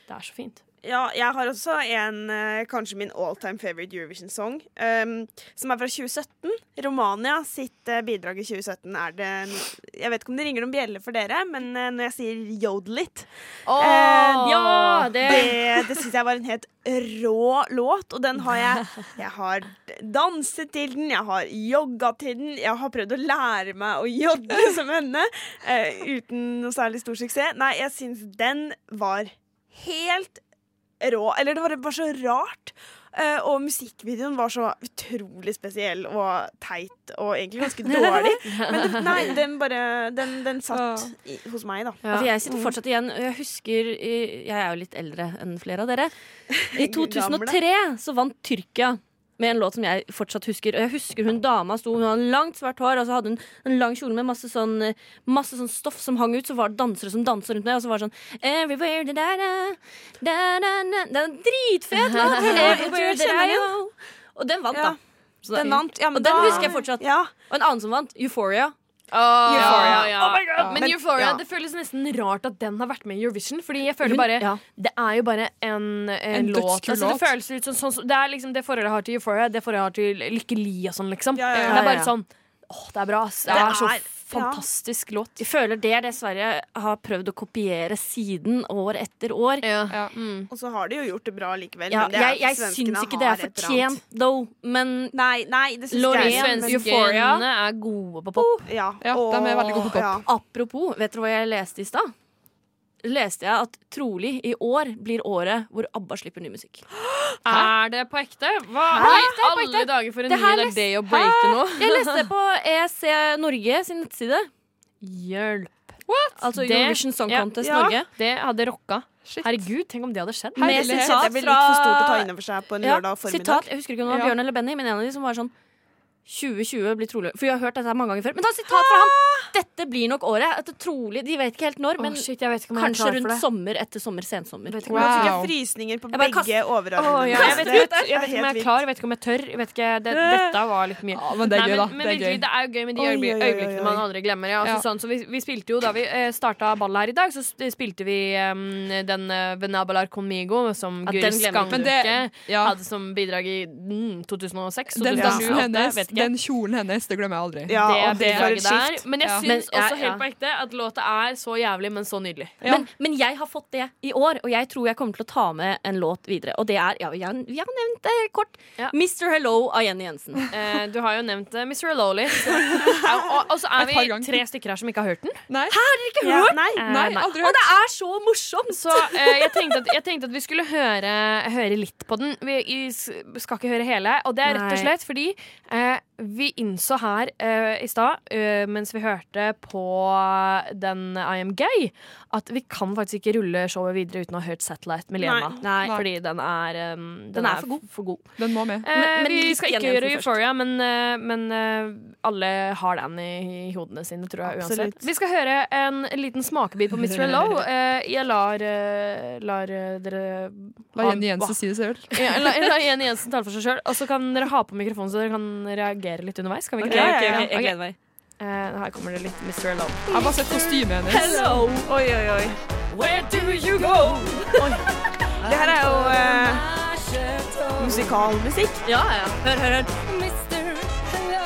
Det er så fint. Ja, jeg har også en, eh, kanskje min all time favorite Eurovision-song, um, som er fra 2017. Romania sitt eh, bidrag i 2017 er det Jeg vet ikke om det ringer noen bjeller for dere, men eh, når jeg sier yodel oh, Åh, ja, det- Det, det syns jeg var en helt rå låt, og den har jeg Jeg har danset til den, jeg har jogga til den, jeg har prøvd å lære meg å jodle som henne, eh, uten noe særlig stor suksess. Nei, jeg syns den var helt rå. Eller det var bare så rart. Eh, og musikkvideoen var så utrolig spesiell og teit og egentlig ganske dårlig. Men det, nei, den bare Den, den satt i, hos meg, da. Ja. Altså, jeg sitter fortsatt igjen og Jeg husker Jeg er jo litt eldre enn flere av dere. I 2003 så vant Tyrkia med en låt som jeg fortsatt husker. Og jeg husker hun dama sto Hun hadde langt, svart hår, og så hadde hun en lang kjole med masse sånn, eh, masse sånn stoff som hang ut. Så var det dansere som dansa rundt meg, og så var det sånn Everywhere da da da da da Det er en dritfet låt! Everywhere da da. Og den vant, da. Så Den vant. Ja, men og den da- husker jeg fortsatt. Ja. Og en annen som vant, Euphoria. Euphoria. Ja. Oh my God. Men, Men- Euphoria, ja. det føles nesten rart at den har vært med i Eurovision. Fordi jeg føler bare ja. Det er jo bare en, en, En låt. Altså, det føles ut som sånn Det er liksom det forholdet jeg har til Euphoria, det forholdet jeg har til Lykke Li og sånn, liksom. Ja, ja, ja. Det er bare sånn Åh, det er bra, Det, Det Det er så fantastisk låt. Jeg føler det er det Sverige har prøvd å kopiere siden år etter år. Ja. Mm. Og så har de jo gjort det bra likevel. Ja, men det er jeg jeg syns ikke det er fortjent, though. Men nei, nei, det syns Loreen, jeg men... Euphoria er gode på pop. Ja, Ja, de er veldig gode på pop. Ja. apropos, vet dere hva jeg leste i stad? Leste jeg at trolig i år blir året hvor ABBA slipper ny musikk. Er det på ekte? Hva Hæ? i Det er på alle ekte. dager for en ny lest... day å breake nå? Jeg leste det på EC Norge sin nettside. Hjelp. Altså Det- Eurovision Song ja. Contest Ja. Norge. Det hadde rocka. Shit. Herregud, tenk om det hadde skjedd. Med sitat Det blir litt for stort å ta inn over seg på en ja, lørdag formiddag. Sitat, jeg husker ikke om det var Bjørn eller Benny, men en av de som var sånn 2020 blir trolig For jeg har hørt dette mange ganger før. Men ta sitat fra ham! Dette blir nok året. Etter trolig, De vet ikke helt når, men oh, shit, jeg vet ikke om kanskje rundt det. sommer etter sommer, sensommer. Nå fikk jeg frysninger på Jeg begge overarmene. ja, jeg vet, jeg, vet, jeg vet ikke om jeg er klar, jeg vet ikke om jeg tør. Jeg vet ikke, det, dette var litt mye. Ja, men det er gøy, da. Men, men Det er gøy. det er jo gøy med de Oi, oi, oi, oi, øyeblikkene man aldri glemmer. Ja. Altså, Ja. sånn, så vi, vi spilte jo Da vi eh, starta ballet her i dag, så spilte vi um, den uh, Venabalar Conmigo som Guri Skanke ja. hadde som bidrag i mm, 2006. Den 2007, dansen 2008, hennes, vet ikke. den kjolen hennes, det glemmer jeg aldri. Ja, det er det der. Men jeg syns ja. også helt på ekte at låta er så jævlig, men så nydelig. Ja. Men, men jeg har fått det i år, og jeg tror jeg kommer til å ta med en låt videre. Og det er, ja, vi har, har nevnt det kort, Ja. Mr. Hello av Jenny Jensen. Eh, du har jo nevnt uh, Mr. Hello og, og så er vi tre stykker her som ikke har hørt den. Nei, Ja, nei. nei, nei, aldri hørt. Og det er så morsomt! Så eh, jeg, tenkte at, jeg tenkte at vi skulle høre, høre litt på den. Vi vi, skal ikke høre hele. Og det er rett og slett fordi eh, vi innså her uh, i stad, uh, mens vi hørte på den I Am Gay, at vi kan faktisk ikke rulle showet videre uten å ha hørt Satellite med Lena. Nei. Fordi den er, um, den er er for god. For god. Den må med. Uh, Men- men vi skal ikke gjøre Euphoria, men, men alle har den i, i hodene sine, tror jeg. Absolutt. uansett Vi skal høre en liten smakebit på Mr. Low. Jeg lar, lar dere La Jenny Jensen si det selv. ja, la, la Jenny Jensen tale for seg sjøl. Og så kan dere ha på mikrofonen så dere kan reagere litt underveis. Kan vi ikke okay, det? okay, ok, Ok. jeg gleder meg. Eh, her kommer det litt Mr. Love. Jeg har bare sett kostymet hennes. Hello! Oi, oi, oi. Where do you go? Det her er jo eh, musikalmusikk. Ja, ja. Hør, hør, hør. Mr. Hello,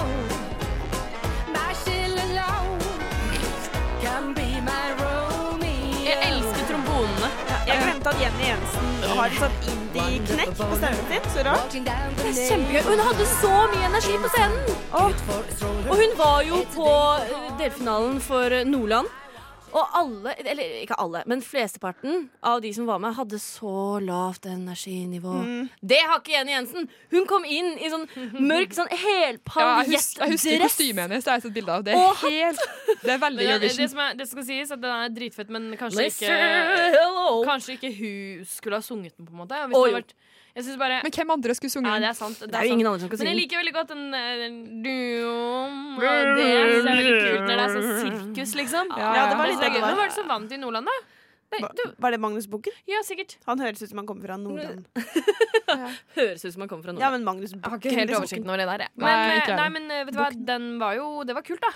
my chill alone can be my Romeo. Jeg elsker trombonene. Jeg glemte at Jenny Jensen har et sånn indie-knekk på stemmen sin. Så rart. Det er kjempegøy. Hun hadde så mye energi på scenen! Og hun var jo på delfinalen for Nordland. Og alle, eller ikke alle, men flesteparten av de som var med, hadde så lavt energinivå. Det har ikke Jenny Jensen! Hun kom inn i sånn mørk, sånn Ja, helpaljettdress. jeg, husker, jeg husker kostymet hennes. Det har jeg sett bilde av. Det er helt Det er veldig Eurovision. det, det, som det skal sies at den er dritfett, men kanskje Listen, ikke Hello. Kanskje ikke hun skulle ha sunget den, på en måte. Hvis det hadde vært, jeg bare Men hvem andre skulle sunget Ja, det er sant. Det Det er jo sant. ingen andre som kan Men jeg liker veldig godt den, eh, du- Det er veldig kult når det er sånn sirkus, liksom. Ja, Ja, det var litt det er det Hvem var. var det som vant i Nordland, da? Nei, du, Var det Magnus Bukken? ja, sikkert. Han høres ut som han kommer fra Nordland. Høres ut som han kommer fra Ja, Nordland. men Magnus Jeg har ikke helt liksom. oversikten over det der. jeg. Men, Nei, eh, nei, men eh, vet du hva, den var jo Det var kult, da.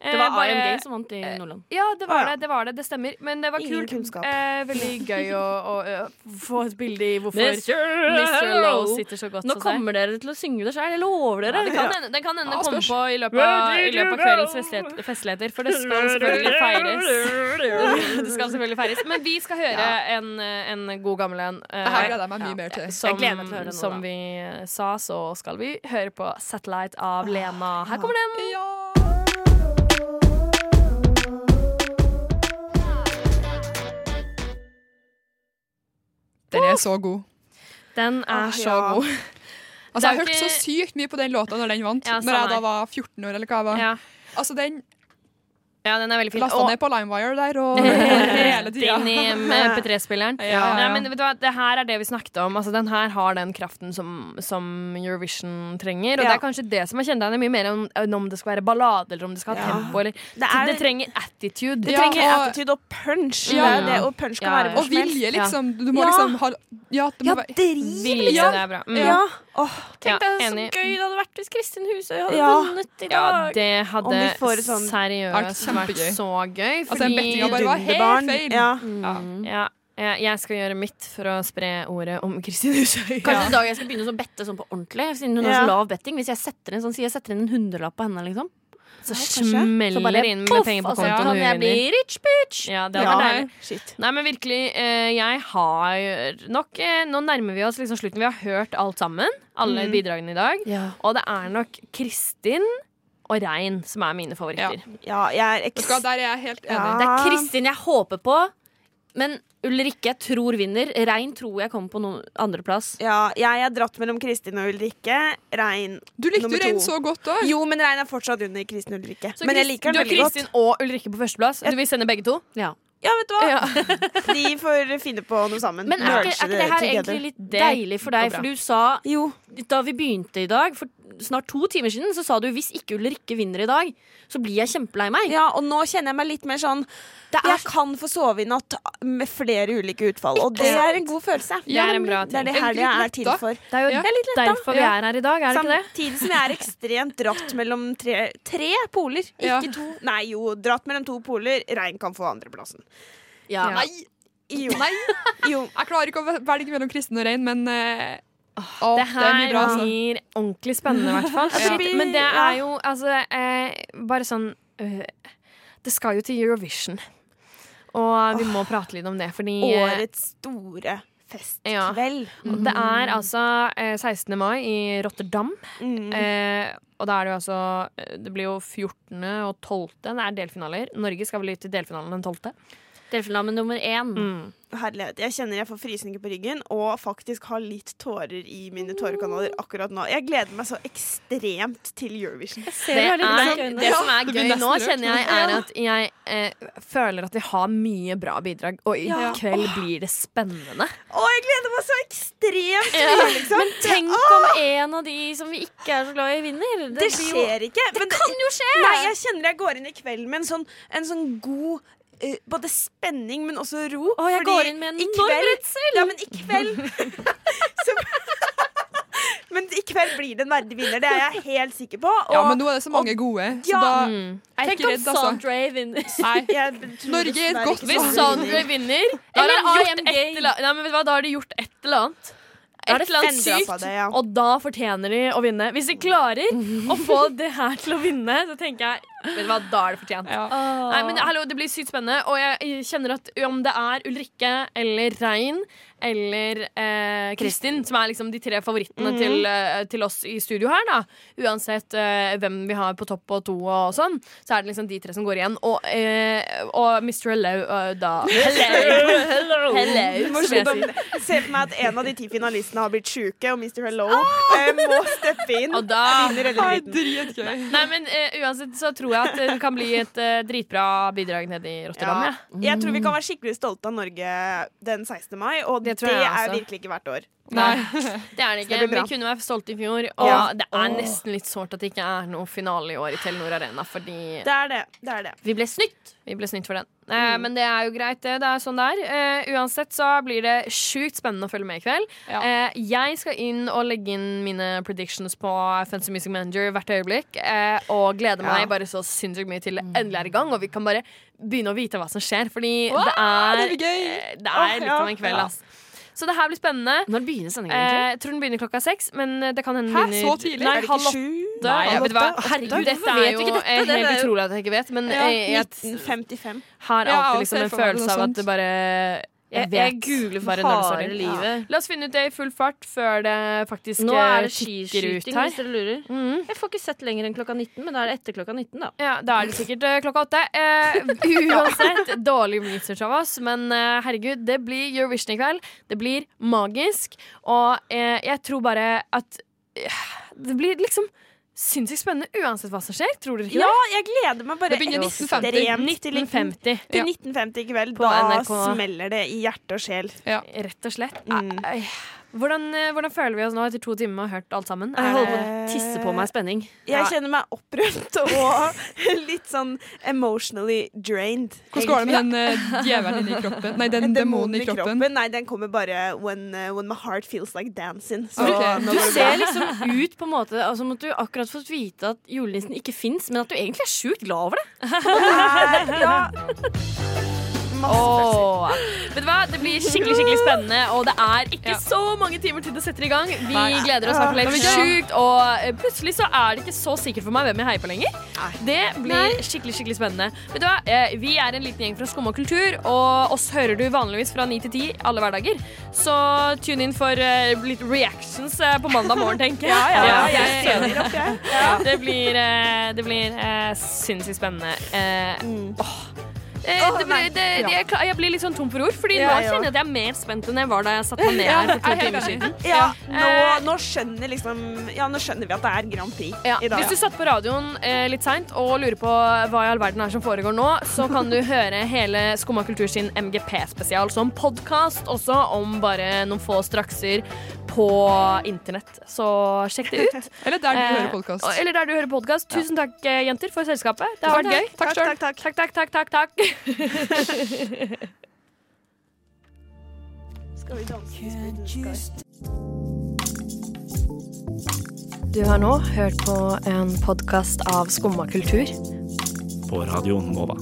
Det var Eh, bare- AMG som vant i Nordland. Ja, det var ah, ja. det. Det var det, det stemmer. Men det var Ingen kult. kunnskap. Eh, veldig gøy å, å, å, få et bilde i hvorfor Mr. Mr. Low sitter så godt Nå kommer dere til å synge det sjøl, jeg lover dere. Det kan hende, den kan hende Ja, komme på i løpet av, i løpet av kveldens festlighet- festligheter, for det skal selvfølgelig feires. Det skal selvfølgelig feires. Men vi skal høre en, en god gammel en. eh, Det her gleder jeg meg mye mer til. Som, til å høre den som vi sa, så skal vi høre på 'Satellite' av Lena. Her kommer den. Den er så god. Den er ah, så ja. god. Altså, jeg hørte ikke- så sykt mye på den låta når den vant. Ja, når jeg da var 14 år, eller hva jeg var. Ja. Altså, den ja, den er veldig fin. lasta ned på LimeWire der, og hele tida. inn i MP3-spilleren. Ja, ja. Men vet du hva, det her er det vi snakket om. Altså, den her har den kraften som, som Eurovision trenger. Og Ja. det er kanskje det som er kjennetegnet mye mer enn om det skal være ballade eller om det skal ha Ja. tempo. Eller, Det er- det trenger attitude. Det Ja, trenger og- attitude og punch. Ja. Det det, og punch kan Ja, være ja. hvor Og som helst. vilje, liksom. Du må Ja. liksom ha Ja, det må Ja, være drit! Vilje, Ja. det er bra. Mm. Ja. Ja, Tenk deg så enig. gøy det hadde vært hvis Kristin Husøy hadde Ja. vunnet i dag! Ja, det hadde sånn- seriøst Vært så gøy. Altså, den bettinga bare var helt feil. Ja. Mm. ja, ja, jeg skal gjøre mitt for å spre ordet om Kristin Husøy. Kanskje i dag jeg skal begynne å bette sånn på ordentlig, siden hun har Ja. så lav betting. Hvis jeg setter inn sånn, jeg setter inn en hundrelapp på henne, liksom. Så smeller det inn med penger på og så kontoen. kan jeg bli rich bitch. Ja, det Ja, var deilig. shit. Nei, men virkelig, eh, jeg har nok eh, Nå nærmer vi oss liksom slutten. Vi har hørt alt sammen. Alle Mm. bidragene i dag. Ja. Og det er nok Kristin og Rein som er mine favoritter. Ja, jeg er Vet eks... du hva, Der er jeg helt enig. Ja. Det er Kristin jeg håper på, men Ulrikke tror vinner. Rein tror jeg kommer på no andreplass. Ja, jeg er dratt mellom Kristin og Ulrikke. Rein Du likte jo Rein så godt òg. Jo, men Rein er fortsatt under Kristin og Ulrikke. Så men jeg liker den veldig godt. du har Kristin og Ulrikke på førsteplass. Du vil sende begge to? Ja. Ja, vet du hva? Ja. De får finne på noe sammen. Men er ikke, er ikke det her egentlig litt deilig for deg? For du sa Jo. da vi begynte i dag, for snart to timer siden, så sa du hvis ikke Ulrikke vinner i dag, så blir jeg kjempelei meg. Ja, og nå kjenner jeg meg litt mer sånn Det er Jeg kan få sove i natt med flere ulike utfall, og det er en god følelse. Det er en bra Det er det her det er til for. Det er jo Ja. Det er litt letta. derfor vi er her i dag, er det ikke det? Samtidig som jeg er ekstremt dratt mellom tre, tre poler. Ikke Ja. to. Nei, jo, dratt mellom to poler. Rein kan få andreplassen. Ja. Ja. Nei, Jo. nei. jo. Jeg klarer ikke å velge mellom Kristin og Rein, men eh, å, Det det er her bra. altså. blir ordentlig spennende, i hvert fall. Ja. Men det er jo altså eh, Bare sånn øh, Det skal jo til Eurovision. Og vi må prate litt om det, fordi eh, Årets store festkveld. og det er altså eh, 16. mai i Rotterdam. Mm. Eh, og da er det jo altså eh, Det blir jo 14. og 12. Det er delfinaler. Norge skal vel ut til delfinalen den 12. Delfinale nummer én. Mm. Herlighet. Jeg kjenner jeg får frysninger på ryggen og faktisk har litt tårer i mine tårekanaler akkurat nå. Jeg gleder meg så ekstremt til Eurovision. Det, er, det som er gøy nå, kjenner jeg, er at jeg eh, føler at vi har mye bra bidrag, og i Ja. kveld blir det spennende. Å, jeg gleder meg så ekstremt mye, liksom. Men tenk om en av de som vi ikke er så glad i, vinner. Det jo- skjer ikke. Det kan jo skje! Nei, jeg kjenner jeg går inn i kvelden med en sånn, en sånn god eh, både spenning, men også ro. Å, jeg fordi går inn med en enorm redsel. Ja, men i kveld så, Men i kveld blir det en verdig vinner, det er jeg helt sikker på. Og Ja, men nå er det så mange gode, så Ja. da Mm. jeg Tenk ikke om redd, altså. Sandra vinner. Nei. Norge er et godt Hvis sånn vinner, Eller har de gjort et eller annet. Da er Et det eller annet sykt. det, ja. Og da fortjener de å vinne. Hvis de klarer å få det her til å vinne, så tenker jeg Vet du hva, da er det fortjent. Ja. Nei, men hallo, Det blir sykt spennende, og jeg kjenner at om det er Ulrikke eller Rein eller eh, Kristin, som er liksom de tre favorittene til, eh, til oss i studio her, da uansett eh, hvem vi har på topp og to og sånn, så er det liksom de tre som går igjen. Og, eh, og Mr. Hello, uh, da Hello! Hello, Du må jeg slutte å se for meg at en av de ti finalistene har blitt sjuke, og Mr. Hello eh, må steppe inn. Og da. Nei, men eh, uansett så tror jeg at det kan bli et eh, dritbra bidrag nede i Rotterdam. Ja. Ja. Jeg tror vi kan være skikkelig stolte av Norge den 16. mai, og Det det, tror jeg er også. virkelig ikke hvert år. Nei. Det er det ikke. det vi kunne være stolte i fjor, og Ja. det er nesten litt sårt at det ikke er noe finale i år i Telenor Arena, fordi Det er det. det, er det. vi ble snytt. Vi ble snytt for den. Eh, men det er jo greit, det. Det er sånn det er. Eh, uansett så blir det sjukt spennende å følge med i kveld. Ja. Eh, jeg skal inn og legge inn mine predictions på Fancy Music Manager hvert øyeblikk. Eh, og gleder meg Ja. bare så sinnssykt mye til det endelig er i gang, og vi kan bare begynne å vite hva som skjer. Fordi Wow, det er, det eh, det er litt ja. av en kveld, Ja. Så det her blir spennende. Når begynner sendingen, Eh, egentlig? jeg tror den begynner klokka seks, men eh, det kan hende Hæ, den begynner så tidlig? Nei, Er det halv ikke åtte. sju? Nei, Halv vet du hva? åtte? Herregud, Åtte? dette Hvorfor er vet jo du ikke dette? eh, Det er helt jo- utrolig at jeg ikke vet, men Ja, jeg, jeg 1955. har Ja, alltid liksom en for meg følelse av at sånt. det bare Jeg, Jeg jeg googler bare for det starter. livet. La oss finne ut det i full fart før det faktisk Nå er det eh, ut skiskyting, hvis dere lurer. Mm. Jeg får ikke sett lenger enn klokka 19, men da er det etter klokka 19, da. Ja, Da er det sikkert eh, klokka åtte. Eh, uansett, dårlig research av oss, men eh, herregud, det blir Eurovision i kveld. Det blir magisk. Og eh, jeg tror bare at det blir liksom sinnssykt spennende uansett hva som skjer. Tror dere ikke Ja, det? jeg gleder meg bare Det begynner 1950. ekstremt til 1950. Til Ja. 1950 i kveld. På da NRK. smeller det i hjerte og sjel. Rett og slett. Mm. Hvordan, eh, hvordan føler vi oss nå etter to timer med å ha hørt alt sammen? Jeg Er holder på å tisse på meg spenning. Jeg Ja. kjenner meg opprømt og litt sånn emotionally drained. Hvordan går det med den uh, djevelen inni kroppen? Nei, den En demonen i kroppen. Nei, den kommer bare when, uh, when my heart feels like dancing. Så okay. Du ser liksom ut på en måte altså, som at du akkurat fått vite at julenissen ikke fins, men at du egentlig er sjukt glad over det. Nei, ja. Åh. Vet du hva? Det blir skikkelig skikkelig spennende, og det er ikke Ja. så mange timer til det setter i gang. Vi Nei. gleder oss hvert helt men vi gjør sjukt, og eh, plutselig så er det ikke så sikkert for meg hvem jeg heier på lenger. Det blir skikkelig skikkelig spennende. Vet du hva? Eh, Vi er en liten gjeng fra Skum og kultur, og oss hører du vanligvis fra 9 til 10 alle hverdager. Så tune inn for eh, litt reactions på mandag morgen, tenker jeg. Ja, ja, ja, jeg opp, jeg. Det blir, det blir sinnssykt spennende. Eh, åh. Eh, det ble, det, det, jeg, jeg blir litt sånn tom for ord, Fordi nå kjenner jeg at jeg er mer spent enn jeg var da jeg satte meg ned her for to er timer siden. Ja, nå, Eh, nå skjønner liksom Ja, nå skjønner vi at det er Grand Prix Ja, i dag. hvis du satt på radioen eh, litt seint og lurer på hva i all verden er som foregår nå, så kan du høre hele Skumma kultur sin MGP-spesial som podkast også om bare noen få strakser på internett. Så sjekk det ut. Eller der du Eh, hører podkast. Eller der du hører podkast. Tusen takk, eh, jenter, for selskapet. Det har vært gøy. Takk, takk. Takk, takk, takk, takk, takk. Skal vi danse? Du har nå hørt på en podkast av Skumma kultur. På radioen Nova.